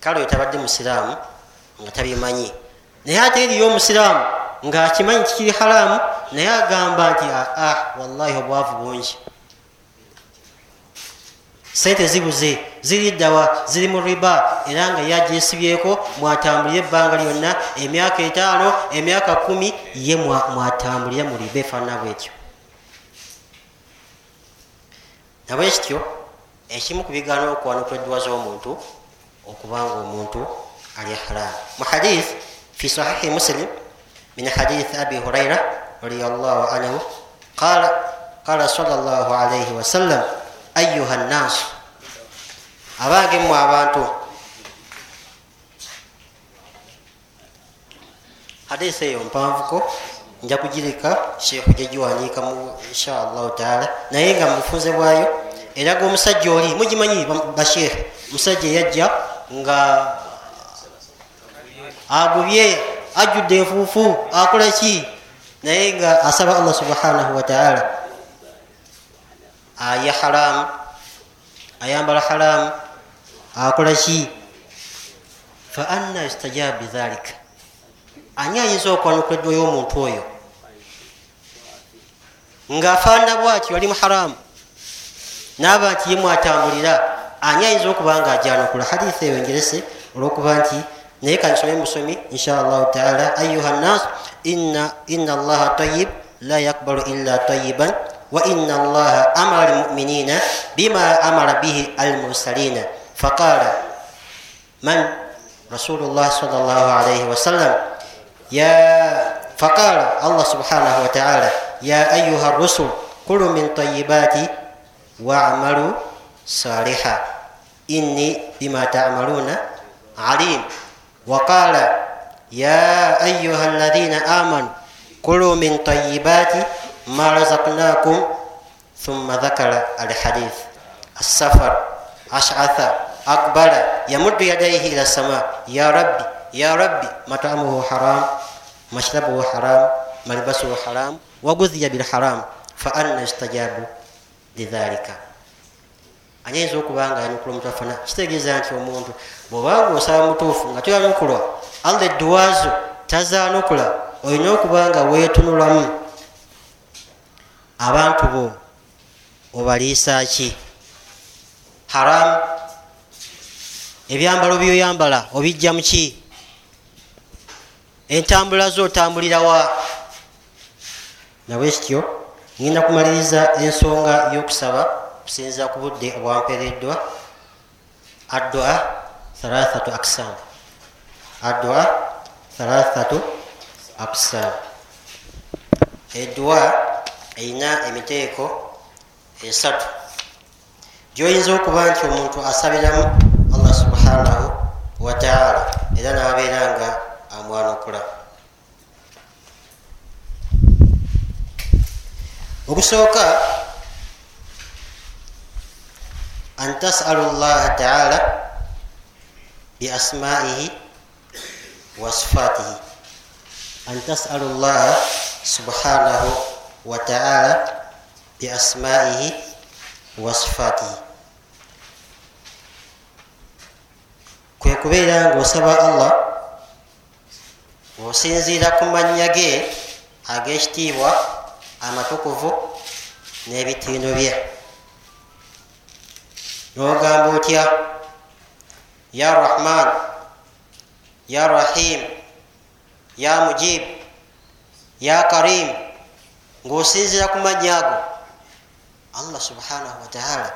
kale oyo tabadde musiraamu nga tabimanyi. Naye ate eriyo omusiraamu ngaakimanyi kikiri haramu naye agamba nti aa wallahi obwavu bungi sente zibuze ziri ddawa ziri mu riba era nga yagyesibyeko mwatambulire ebbanga lyonna emyaka etaano emyaka kumi ye mwatambulire mu riba efaanana bwetyo nabwekityo ekimu ku bigaana okwanukula edduwa z'omuntu okubanga omuntu ali haramu mu hadith fi sahihi muslim min hadith abi huraira radiallahu anhu qala qala sallallahu alaihi wasallam ayuha nnaasu abange mmwe abantu. Hadisi eyo mpanvuko nja kugireka sheekhu gyegiwandiikamu inshallahu taala. Naye nga mubufunze bwayo eraga omusajja oli mugimanyi ba- bashekhe omusajja yajja nga agubye ajjudde enfuufu akola ki? Naye nga asaba allah subhanahu wataala aya haramu ayambala haramu akola ki fa anna yustajabu bidhalika ani ayinza okwanukula eddwa y'omuntu oyo ng'afaanana bwati wali muharamu naaba nti ye mwatambulira ani ayinza okuba nga ajanukula haditha eyo engerese olwokuba nti naye kansome musomi insha allahu taala. Ayuha nnas inna allaha tayib la yakbalu illa tayiban وإن الله أمر المؤمنين بما أمر به المرسلين فقال من رسول الله صلى الله عليه وسلم يا فقال الله سبحانه وتعالى يا أيها الرسل كلوا من طيبات واعملوا صالحا إني بما تعملون عليم وقال يا أيها الذين آمنوا كلوا من طيبات ما رزقناكم ثم ذكر الحديث السفر أشعث أقبل يمد يديه إلى السماء يا ربي يا ربي مطعمه حرام مشربه حرام ملبسه حرام وغذي بالحرام فأنا يستجاب لذلك anyinza okuba nga yanukula omuntu afana kitegeeza nti omuntu bwobanga osaba mutuufu nga toyanukulwa alla edduwaazo tazanukula olina okuba nga weetunulamu Abantu bo obaliisa ki? Haramu ebyambalo byoyambala obijja muki entambula zo otambulirawa nabwe kityo ngenda kumaliriza ensonga y'okusaba kusinziira ku budde obwampeereddwa addua thalathatu aksam addua thalathatu aksam eddua erina emiteeko esatu. Gyoyinza okuba nti omuntu asabiramu allah subhanahu wataala era nabeera nga amwanukula. Okusooka an tasalu llaha taala biasmaihi wa sifatihi. An tasalu llaha subhanahu wa taala biasmaihi wa sifatihi. Kwe kubeera ngaosaba allah osinziira ku mannya ge ag'ekitiibwa amatukuvu n'ebitindo bye. Nogamba otya? Ya rahman ya rahim ya mujib ya karim ng'osinziira ku mannya ago. Allah subhanahu wataala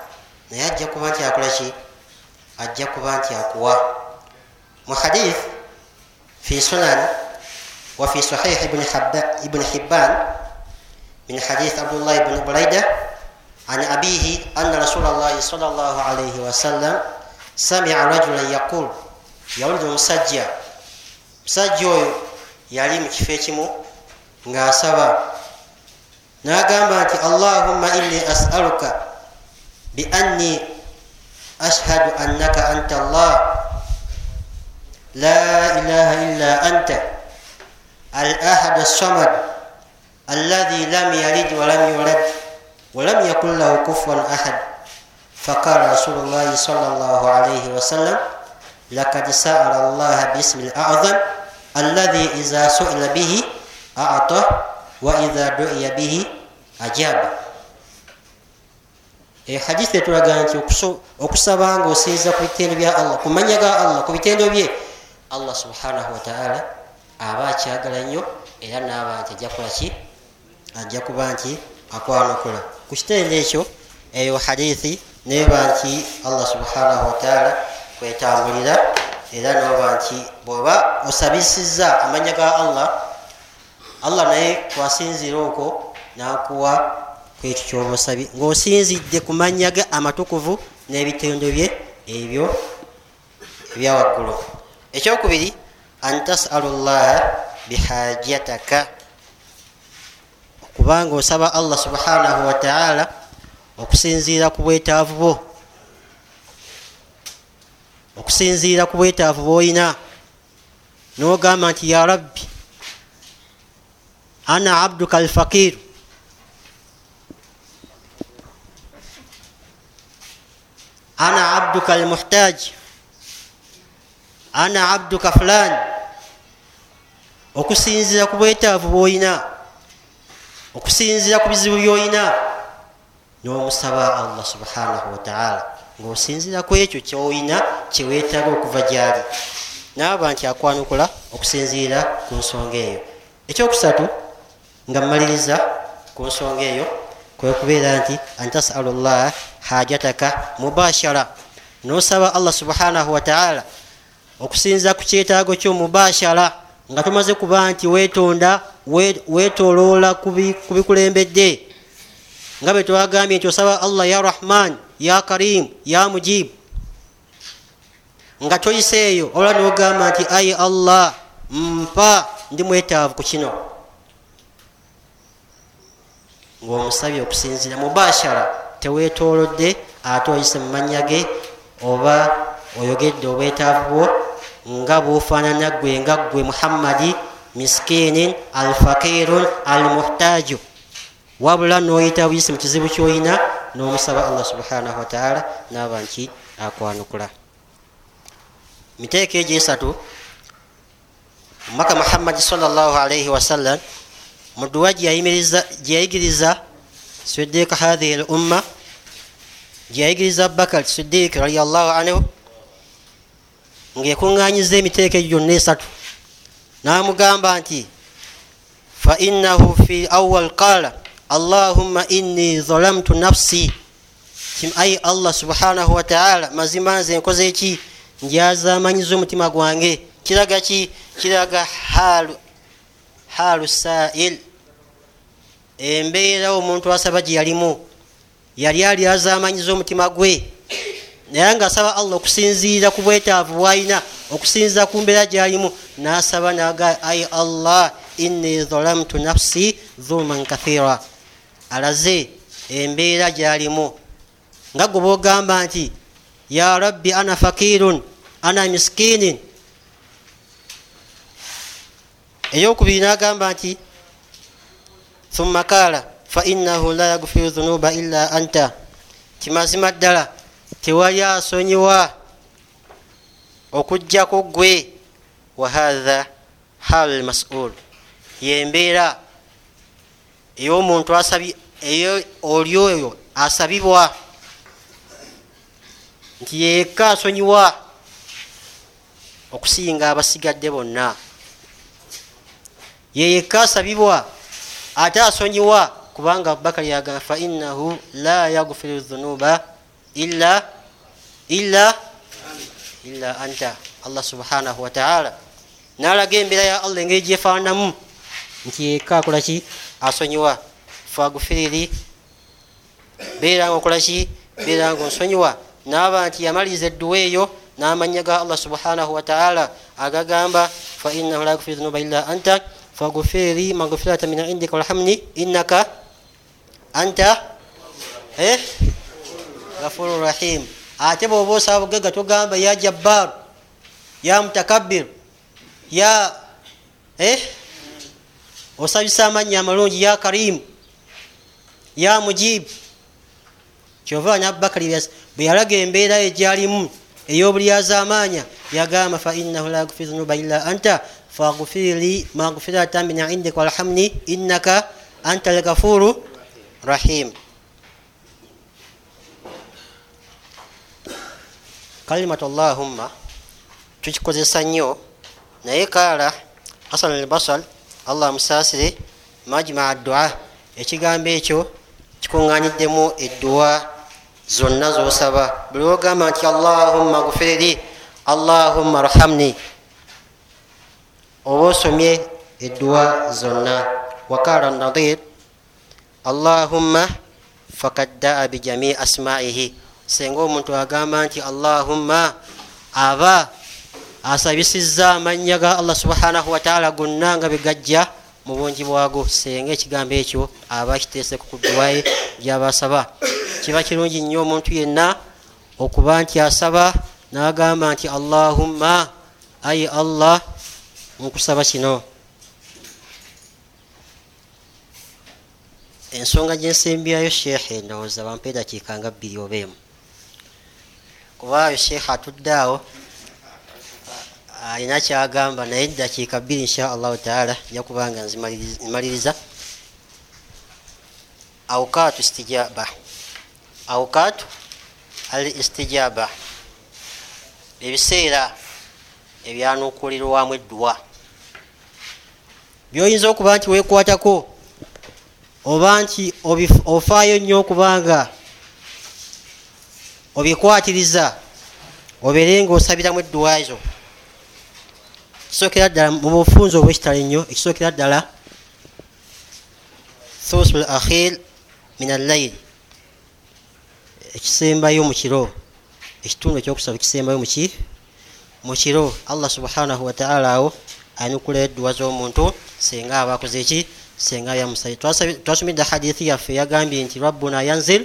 naye ajja kuba nti akola ki? Ajja kuba nti akuwa. Mu hadith fi sunan wa fi sahih ibni hibban min hadith abdullah ibni buraida عن أبيه أن رسول الله صلى الله عليه وسلم سمع رجلا يقول yawulira omusajja musajja oyo yali mu kifo ekimu ng'asaba n'agamba nti allahumma inni as'aluka bianni ashhadu annaka anta allah la ilaha illa anta الأحد الصمد الذي لم يلد ولم يولد ولم يكن له كفوا احد فقال رسول الله صلى الله عليه وسلم لقد سال الله باسم الاعظم الذي اذا سئل به اعطى waidha duiya bihi ajaba eh, hadisi etulaga nti okusaba nga osinza ku bitendo bya allah ku manya ga allah ku bitendo bye allah subhanahu wataala aba akyagala nnyo era naaba nti ajja kukola ki? Ajja kuba nti akwanukula. Ku kitendo ekyo eyo hadithi neba nti allah subhanahu wataala kwetambulira era noba nti bweba osabisiza amanya ga allah allah naye kwasinzira okwo nakuwa kwekyo kyoba osabye ngaosinzidde ku manya ge amatukuvu n'ebitendo bye ebyo ebyawaggulu ekyokubiri an tasalu llaha bihajataka. Kubanga osaba allah subhanahu wataala okusinziira ku bwetaavu bwo. Okusinziira ku bwetaavu bwoyina. Nogamba nti ya rabbi ana abduka alfakiru ana abduka almuhtaji ana abduka fulani okusinzira ku bwetaavu bwoyina okusinzira ku bizibu byoyina nomusaba allah subhanahu wataala ngaosinzira ku ekyo kyoyina kyewetaaga okuva gyali naaba nti akwanukula okusinzira ku nsonga eyo ekyokusatu nga mmaliriza ku nsonga eyo kwekubeera nti antasalu llah hajataka mubashara. Nosaba allah subhanahu wataala okusinza ku kyetaago kyo mubashara nga tumaze kuba nti wetonda wetoloola ku bikulembedde. Nga bwe twagambye nti osaba allah ya rahman ya karim ya mujibu nga toyiseeyo olwa nogamba nti ayi allah mpa ndi mwetaavu ku kino ngaomusabye okusinzira mubashara tewetolodde ate oyise mu mannya ge oba oyogedde obwetaavu bwo nga bufaanana gwe nga gwe muhammadi miskinin alfakirun almuhtaju wabula noyita buyise mu kizibu kyoyina nomusaba allah subhanahu wataala naba nti akwanukula. Miteeko egyo esatu omubaka muhammadi salllahalaihi wasallam mu duwa gyeyayigiriza sidiika hathihi l umma gyeyayigiriza bakar sidiiki radiallahu anhu ngaekuŋŋanyiza emiteeko egyo gyonna esatu namugamba nti fa innahu fi awal qala allahumma inni zalamtu nafsi ayi allah subhanahu wataala mazima nze nkoze eki njazamanyiza omutima gwange kiraga ki kiraga halu halu sail. Embeera omuntu asaba gye yalimu yali ali azamanyiza omutima gwe. Naye nga asaba allah okusinziira ku bwetaavu bwalina okusinziira ku mbeera gyalimu nasaba naga ai allah inni zalamtu nafsi dhulman kathira. Alaze embeera gyalimu nga gwe bogamba nti ya rabbi ana fakirun ana miskinin eyokubiri nagamba nti thumma kala fainahu la yagufiru dhunuba illa anta. Kimazima ddala tewali asonyiwa okugjako gwe wahatha halu lmasul yembeera ey'omuntu oli oyo asabibwa. Nti yekka asonyiwa okusinga abasigadde bonna yeyekka asabibwa ate asonyiwa kubanga abubakari yagamba fainahu la yagufiru dhunuba illa illa illa anta allah subhanahu wataala nalaga embeera ya allah engeri gyefaananamu nti yekka akolaki asonyiwa. Fagufiriri beeranga okolaki beeranga onsonyiwa naaba nti yamaliriza edduwa eyo namanya ga allah subhanahu wataala agagamba fainahu la yagufiru dhunuba illa anta fagufiriri magfirata min indika walhamni innaka anta eh? gafuru rahim. Ate bwoba osaba bugagga togamba ya jabbaru ya mutakabbiru ya eh? osabisa amanya amalungi ya karimu ya mujibu kyova nabubakari bwe yalaga embeera egyalimu eyobulyaza amaanya yagamba fainahu la yagufiru dhunuba illa anta fagufirli magfirata min indika walhamni innaka anta algafuru rahim. Kalimatu llahumma tukikozesa nnyo naye kaala hasan albasal allah musaasire majmaa dua ekigambo ekyo kikuŋŋanyiddemu edduwa zonna zosaba. Buli ogamba nti allahumma gufirli allahumma rhamni oba osomye edduwa zonna. Wakaala nadir allahumma fakaddaa bijamii asmaihi. Senga omuntu agamba nti allahumma aba asabisiza amanya ga allah subhanahu wataala gonna nga begajja mu bungi bwago. Senga ekigambo ekyo aba kiteeseku ku duwaye gyabasaba kiba kirungi nnyo omuntu yenna okuba nti asaba n'agamba nti allahumma ayi allah nkusaba kino. Ensonga gyensembyayo sheekhe ndowooza bampa edakiika nga bbiri oba emu. Kubaayo sheekhe atudde awo alina kyagamba naye dakiika bbiri insha allahu taala nja kubanga nzimaliriza. Aukatu istijaba aukatu al istijaba ebiseera ebyanukulirwamu edduwa byoyinza okuba nti wekwatako oba nti ofaayo nnyo okubanga obikwatiriza obeere nga osabiramu edduwa ezo ekisookera ddala mu bufunzi obwekitalo ennyo ekisookera ddala thusul akhir min allaili ekisembayo mu kiro ekitundu ekyokusaba ekisembayo muki mu kiro. Allah subhanahu wataala awo anukulayo edduwa z'omuntu senga aba akoze eki senga yamusaye twasomedde hadithi yaffe yagambye nti rabbuna yanzil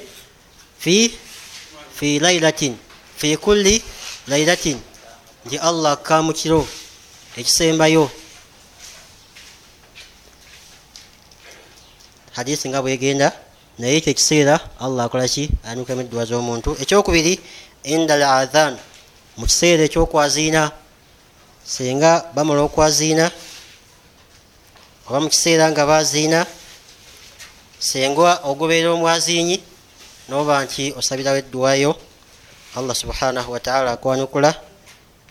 fi fi lailatin fi kulli lailatin nti allah akka mu kiro ekisembayo. Hadisi nga bwegenda naye ekyo ekiseera allah akolaki anukamu edduwa z'omuntu. Ekyokubiri inda al adhan. Mu kiseera ekyokwaziina senga bamala okwaziina oba mu kiseera nga baziina senga ogoberera omwaziinyi noba nti osabirawo edduwayo allah subhanahu wataala akwanukula.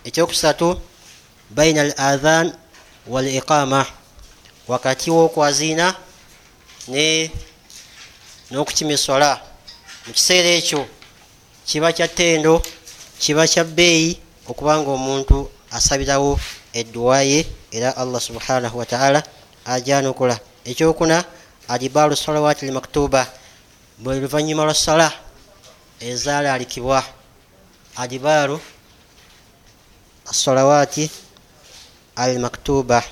Ekyokusatu baina al adhan wal iqama wakati wokwaziina n'okukima esola mu kiseera ekyo kiba kya ttendo kiba kya bbeeyi okubanga omuntu asabirawo edduwa ye era allah subhanahu wataala ajanukula ekyokuna adibaalu salawaati lmaktuba bwe luvanyuma lwa sala ezalalikibwa adibaalu asalawaati almaktuba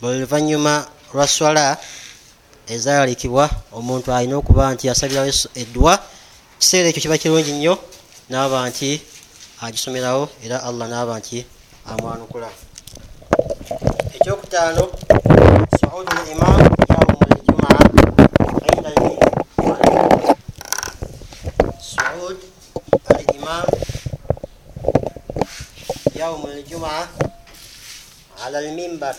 bwe luvanyuma lwa swala ezalalikibwa omuntu alina okuba nti asabirawo edduwa. Kiseera ekyo kiba kirungi nnyo naaba nti agisomerawo era allah naaba nti amwanukula. Ekyokutaano saudu limam yaumu ljumaa inda saud al imam yaumu ljumaa ala lmimbar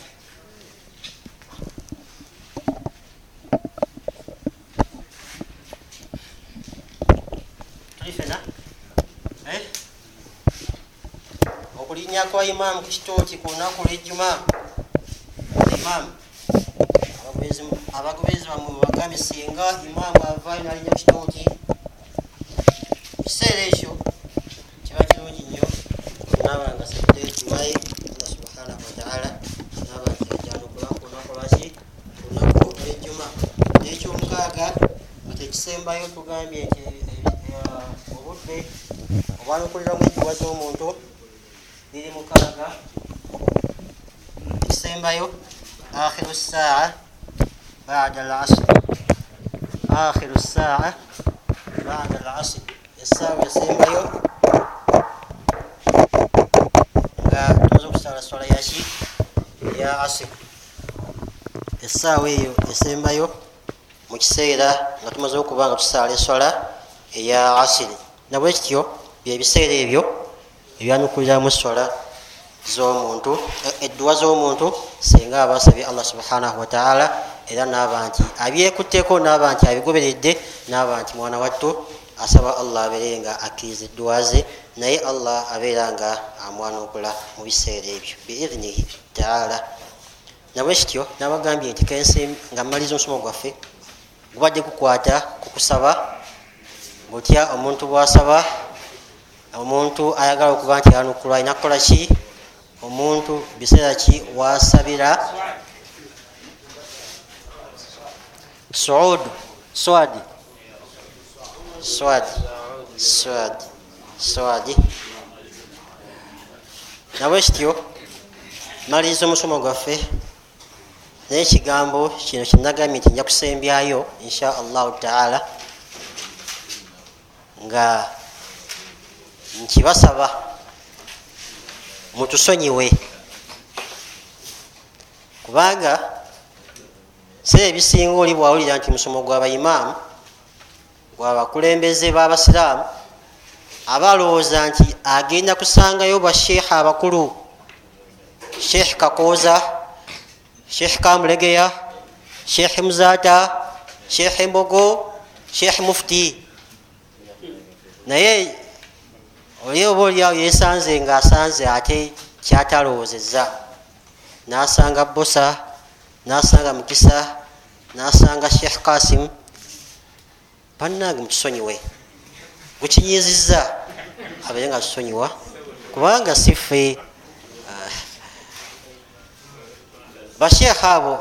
tulifena okulinnya kwa imaamu ku kitooti ku lunaku lwejjuma imaamu abagobezi bamwe bagambye singa imaamu avaayo nalinnya ku kitooti kiseera ekyo kiba kirungi nnyo naba nga sabudde ekiwaye allah subhanahu wataala naba nti ajanukula ku lunaku lwaki? Ku lunaku lwejjuma nekyomukaaga tekisembayo tugambye nti obudde obwanukuliramu ejiwa z'omuntu biri mukaaga ekisembayo akhiru saa bada lasr akhiru saa bada lasr esaawa esembayo nga tumaze okusala swala yaki ya asir esaawa eyo esembayo mu kiseera nga tumaze okuba nga tusaala eswala eya asiri nabwe kityo byebiseera ebyo ebyanukuliramu eswala zomuntu edduwa z'omuntu singa aba asabye allah subhanahu wataala era naaba nti abyekutteko naaba nti abigoberedde naaba nti mwana wattu asaba allah abeere nga akkiriza edduwa ze naye allah abeera nga amwanukula mu biseera ebyo biidhinihi taala. Nabwe kityo nabagambye nti kensi nga mmaliriza omusomo gwaffe gubadde gukwata kukusaba butya omuntu bwasaba omuntu ayagala okuba nti anukulwa alina kukola ki omuntu biseera ki wasabira? Suud swadi swadi swadi swadi nabwe kityo maliriza omusomo gwaffe naye ekigambo kino kinagambye nti nja kusembyayo insha allahu taala nga nkibasaba mutusonyiwe kubanga seera ebisinga oli bwawulira nti musomo gwabaimaamu gwabakulembeze babasiraamu aba alowooza nti agenda kusangayo basheekha abakulu sheekh kakooza sheekh kamulegeya sheekh muzaata sheekh mbogo sheekh mufti. Naye oli oba oliawo yesanze ngaasanze ate kyatalowoozezza nasanga bosa nasanga mukisa nasanga sheekh kasim bannange mutusonyiwe gukinyiziza abaye nga tusonyiwa kubanga sife basheekha abo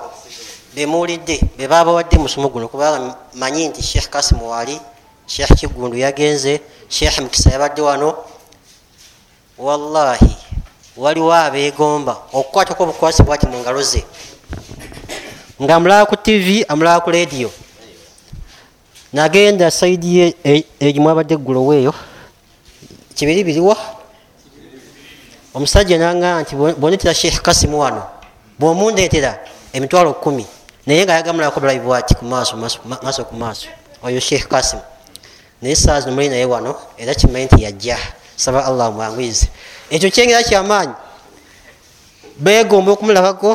bemuwulidde bebabawadde musomo guno kubanga manyi nti sheekh kasim wali sheekh kigundu yagenze sheekh mukisa yabadde wano wallahi waliwo abegomba okukwatako obukwasi bwati mu ngalo ze. Nga amulaba ku tv amulaba ku lediyo nagenda saidi ye egimu abadde eggulowo eyo. Kibiri biriwa omusajja nanga nti bonetera sheekh kasimu wano. Bwomundeetera emitwalo kumi naye nga yagamulako bulabi bwati kumaaso maaso ku maaso. Oyo sheekh kasimu naye saa zino muli naye wano era kimanyi nti yajja saba allah mwanguize ekyo kyengera kyamaanyi begomba okumulabako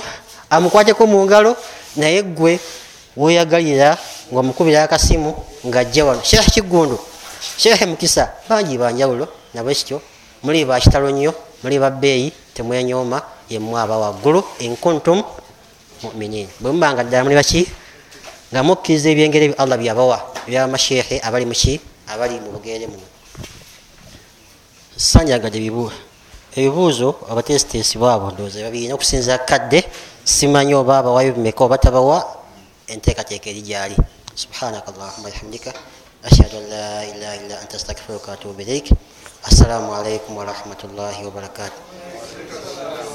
amukwateko mu ngalo naye gwe weyagalira nga omukubira akasimu ngaajja wano. Sheekh kigundu sheekh mukisa bangi banjawulo nabwekityo muli bakitalo nnyo muli babbeeyi temwenyooma yemwaba waggulu inkuntum muminin bwemubanga ddala muli baki? Nga mukkiriza ebyengeri ebyo allah byabawa ebyamasheekhe abali muki abali mu bugere muno sanjagadde ebibuuzo abatesitesi baabo ndowooza babirina okusinza kadde simanyi oba abawayo bimeka oba tabawa enteekateeka eri gyali. Subhanaka allahuma bihamdika ashhadu an la ilaha illa anta astagfiruka watubu ilaik assalamu alaikum warahmatullahi wabarakatuh